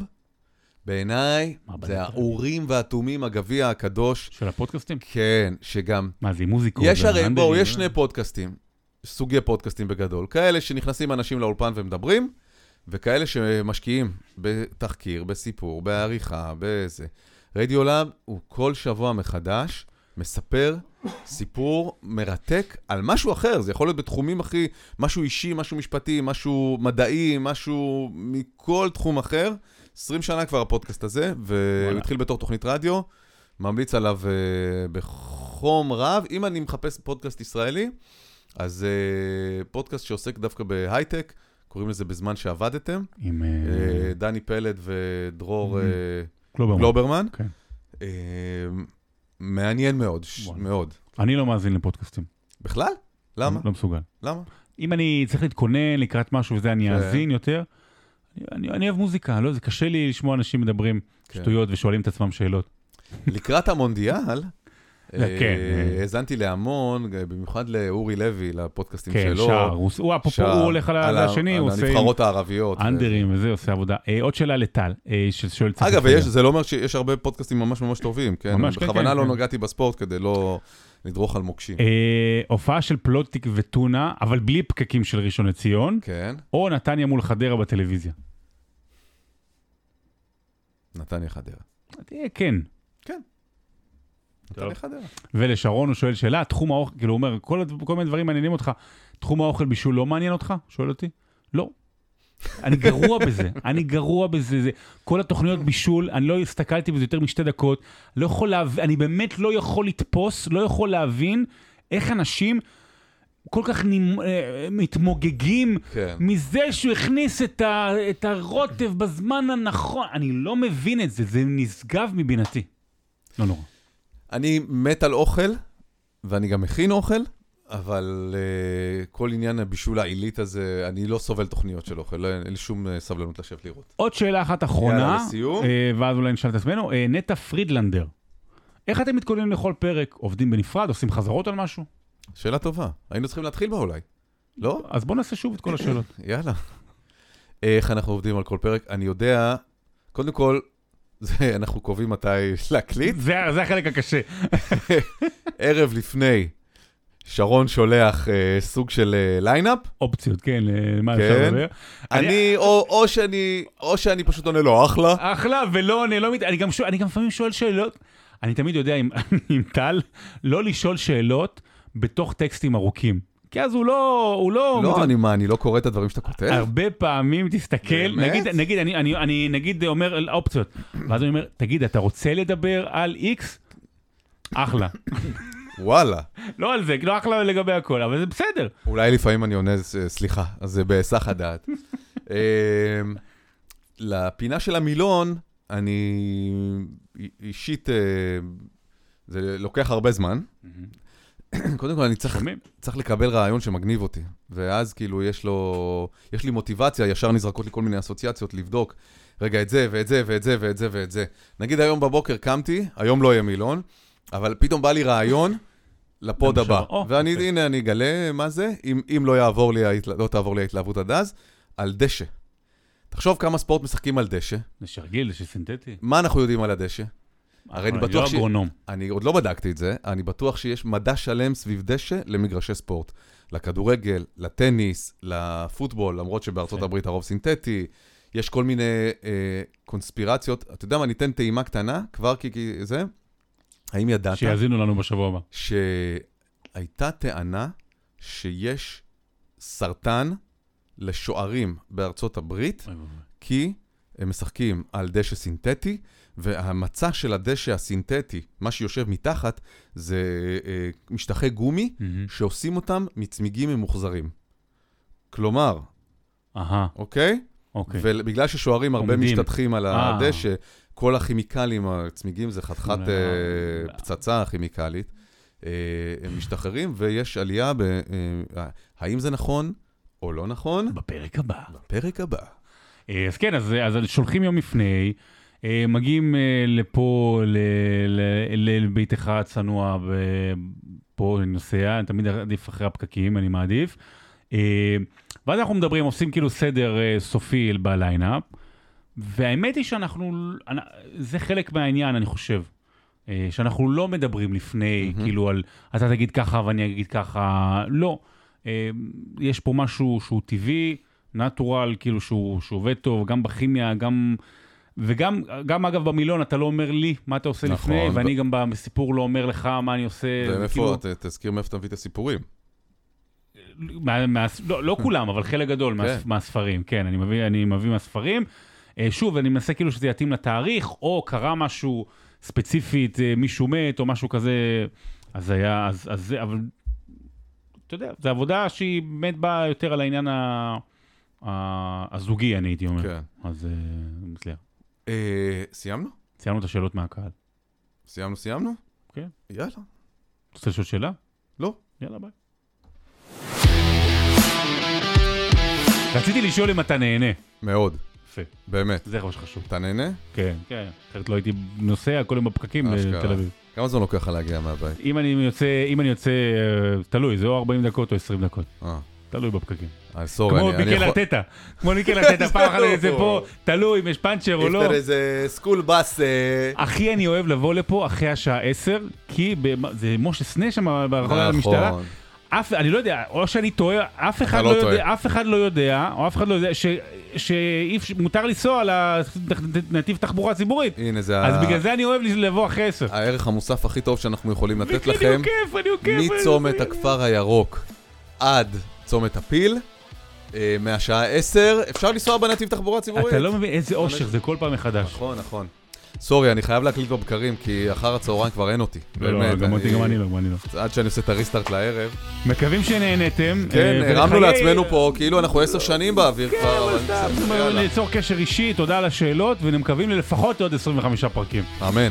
בעיניי, זה. האורים והתומים, הגביע הקדוש. של הפודקאסטים? כן, שגם... מה זה, מוזיקות? יש הרי, בואו? יש שני פודקאסטים, סוגי פודקאסטים בגדול. כאלה שנכנסים אנשים לאולפן ומדברים, וכאלה שמשקיעים בתחקיר, בסיפור, בעריכה, בזה. רדיולאב הוא כל שבוע מחדש מספר סיפור מרתק על משהו אחר, זה יכול להיות בתחומים הכי, משהו אישי, משהו משפטי, משהו מדעי, משהו מכל תחום אחר. 20 שנה כבר הפודקאסט הזה, והוא. התחיל בתור תוכנית רדיו, ממליץ עליו uh, בחום רב. אם אני מחפש פודקאסט ישראלי, אז uh, פודקאסט שעוסק דווקא בהייטק, קוראים לזה בזמן שעבדתם. עם אה, דני פלד ודרור אה, גלוברמן. גלוברמן. כן. אה, מעניין מאוד, ש-. מאוד. אני לא מאזין לפודקאסטים. בכלל? למה? לא מסוגל. למה? אם אני צריך להתכונן לקראת משהו וזה, אני כן. אאזין יותר. אני- אני אני אוהב מוזיקה, לא, זה קשה לי לשמוע אנשים מדברים כן. שטויות ושואלים את עצמם שאלות. לקראת המונדיאל, כן, אה. האזנתי להמון, במיוחד לאורי לוי, לפודקאסטים כן, שלו. שער, הוא- אפרופו, הוא הולך על על השני, הוא על עושה עם הנבחרות הערביות. אנדרים וזה, עושה עבודה. אה, עוד שאלה לטל, אה, ששואל אגב, זה לא אומר שיש הרבה פודקאסטים ממש ממש טובים, כן? ממש, כן, בכוונה כן, לא כן. נגעתי בספורט כדי לא לדרוך על מוקשים. אה, הופעה של פלוטיק וטונה, אבל בלי פקקים של ראשון לציון, כן, או נתניה מול חדרה בטלוויזיה. נתניה חדרה. כן. כן. ולשרון הוא שואל שאלה, תחום האוכל, כאילו הוא אומר, כל, כל מיני דברים מעניינים אותך, תחום האוכל בישול לא מעניין אותך? שואל אותי. לא. אני גרוע בזה, [laughs] אני גרוע בזה, זה, כל התוכניות בישול, אני לא הסתכלתי בזה יותר משתי דקות, לא יכול להבין, אני באמת לא יכול לתפוס, לא יכול להבין איך אנשים כל כך נמ, אה, מתמוגגים כן. מזה שהוא הכניס את, ה, את הרוטב בזמן הנכון, אני לא מבין את זה, זה נשגב מבינתי. לא נורא. אני מת על אוכל, ואני גם מכין אוכל, אבל uh, כל עניין הבישול העילית הזה, אני לא סובל תוכניות של אוכל, לא, אין לי שום uh, סבלנות לשבת לראות. עוד שאלה אחת אחרונה, יאללה, לסיום. אה, ואז אולי נשאל את עצמנו. אה, נטע פרידלנדר, איך אתם מתכוננים לכל פרק? עובדים בנפרד? עושים חזרות על משהו? שאלה טובה, היינו צריכים להתחיל בה אולי. לא? אז בואו נעשה שוב את כל השאלות. [laughs] יאללה. איך אנחנו עובדים על כל פרק? אני יודע, קודם כל, זה, אנחנו קובעים מתי להקליט. זה זה החלק הקשה. [laughs] ערב לפני, שרון שולח אה, סוג של אה, lineup. אופציות, כן, אה, מה כן. אפשר לדבר? אני, או, או, שאני, או שאני פשוט עונה לו, אחלה. אחלה, ולא, אני לא מת... אני גם, שואל, אני גם לפעמים שואל שאלות. אני תמיד יודע עם, [laughs] עם טל, לא לשאול שאלות בתוך טקסטים ארוכים. כי אז הוא לא... הוא לא... לא, אני מה, אני לא קורא את הדברים שאתה כותב? הרבה פעמים תסתכל, באמת? נגיד, נגיד, אני, אני, אני נגיד אומר אופציות, ואז אני אומר, תגיד, אתה רוצה לדבר על איקס? אחלה. וואלה. לא על זה, לא אחלה לגבי הכל, אבל זה בסדר. אולי לפעמים אני עונה, ס- סליחה, אז זה בהיסח הדעת. [laughs] אמ, לפינה של המילון, אני אישית, אה, זה לוקח הרבה זמן. [clears throat] קודם כל, אני צריך? צריך לקבל רעיון שמגניב אותי, ואז כאילו יש לו, יש לי מוטיבציה, ישר נזרקות לי כל מיני אסוציאציות לבדוק, רגע, את זה, ואת זה, ואת זה, ואת זה, ואת זה. נגיד היום בבוקר קמתי, היום לא יהיה מילון, אבל פתאום בא לי רעיון לפוד הבא. ואני, אוקיי. הנה, אני אגלה מה זה, אם, אם לא, יעבור לי, לא תעבור לי ההתלהבות עד אז, על דשא. תחשוב כמה ספורט משחקים על דשא. זה שרגיל, זה שסינתטי. מה אנחנו יודעים על הדשא? הרי אני אבל בטוח ש- אגרונום. אני עוד לא בדקתי את זה, אני בטוח שיש מדע שלם סביב דשא למגרשי ספורט. לכדורגל, לטניס, לפוטבול, למרות שבארצות כן. הברית הרוב סינתטי. יש כל מיני אה, קונספירציות. אתה יודע מה, ניתן טעימה קטנה, כבר כי, כי זה. האם ידעת שיאזינו לנו בשבוע הבא. שהייתה טענה שיש סרטן לשוערים בארצות הברית, ואבוי. כי הם משחקים על דשא סינתטי, והמצע של הדשא הסינתטי, מה שיושב מתחת, זה אה, משטחי גומי מהמם. שעושים אותם מצמיגים ממוחזרים. כלומר, אהה, אוקיי? אוקיי. ובגלל ששוערים הרבה עומדים. משתטחים על אה. הדשא, כל הכימיקלים, הצמיגים זה חתיכת אה. אה, פצצה כימיקלית, אה, הם משתחררים ויש עלייה ב... אה, האם זה נכון או לא נכון? בפרק הבא. בפרק הבא. אה, אז כן, אז, אז שולחים יום לפני, אה, מגיעים אה, לפה, לביתך הצנוע, ב- פה אני נוסע, אני תמיד עדיף אחרי הפקקים, אני מעדיף. אה, ואז אנחנו מדברים, עושים כאילו סדר אה, סופי בליינאפ, והאמת היא שאנחנו, אנ- זה חלק מהעניין, אני חושב. אה, שאנחנו לא מדברים לפני, מהמם. כאילו על אתה תגיד ככה ואני אגיד ככה, לא. אה, יש פה משהו שהוא טבעי, נטורל, כאילו שהוא, שהוא עובד טוב, גם בכימיה, גם... וגם, גם אגב במילון, אתה לא אומר לי מה אתה עושה נכון, לפני, ב- ואני גם בסיפור לא אומר לך מה אני עושה. כאילו, ומאיפה, ת- תזכיר מאיפה אתה מביא את הסיפורים. מה, מה, לא, לא כולם, אבל חלק גדול מה, כן. מהספרים, כן, אני מביא, אני מביא מהספרים. אה, שוב, אני מנסה כאילו שזה יתאים לתאריך, או קרה משהו ספציפית, אה, מישהו מת, או משהו כזה, אז היה, אז, אז זה, אבל, אתה יודע, זו עבודה שהיא באמת באה יותר על העניין ה, ה, הזוגי, אני הייתי אומר. כן. אז אה, מצליח. אה, סיימנו? סיימנו את השאלות מהקהל. סיימנו, סיימנו? כן. יאללה. אתה רוצה לשאול שאלה? לא. יאללה, ביי. רציתי לשאול אם אתה נהנה. מאוד, יפה. באמת. זה מה שחשוב. אתה נהנה? כן, כן. אחרת לא הייתי נוסע כל יום בפקקים. בתל אביב. כמה זמן לוקח לך להגיע מהבית? אם אני יוצא, אם אני יוצא, אה, תלוי, זה או 40 דקות או 20 דקות. אה, תלוי בפקקים. אה, סורי, כמו מיקל. ארטטה. כמו מיקל ארטטה, [laughs] פעם אחת יוצא פה, תלוי אם יש פאנצ'ר או לא. is a school bus... אה, הכי אני אוהב לבוא לפה אחרי השעה 10, כי זה משה סנה שם ברחוב המשטרה. נכון. אף, אני לא יודע, או שאני טועה, אף אחד לא לא. יודע, אף אחד לא יודע, או אף אחד לא יודע, שמותר לנסוע על נתיב תחבורה ציבורית. הנה, זה אז ה- בגלל זה אני אוהב לבוא אחרי עשר. הערך המוסף הכי טוב שאנחנו יכולים לתת לכם. מצומת הכפר הירוק עד צומת הפיל, אה, מהשעה 10, אפשר לנסוע בנתיב תחבורה ציבורית. אתה לא מבין איזה אושר, זה כל פעם מחדש. נכון, נכון. סורי, אני חייב להקליט בבקרים, כי אחר הצהריים כבר אין אותי. לא, לא, גם אותי, גם אני לא, גם אני לא. עד שאני עושה את הריסטארט לערב. מקווים שנהנתם. כן, אה, הרמנו לעצמנו פה, כאילו אנחנו עשר שנים באוויר כן, כבר, יאללה. ליצור קשר אישי, תודה על השאלות, ומקווים ללפחות עוד 25 פרקים. אמן.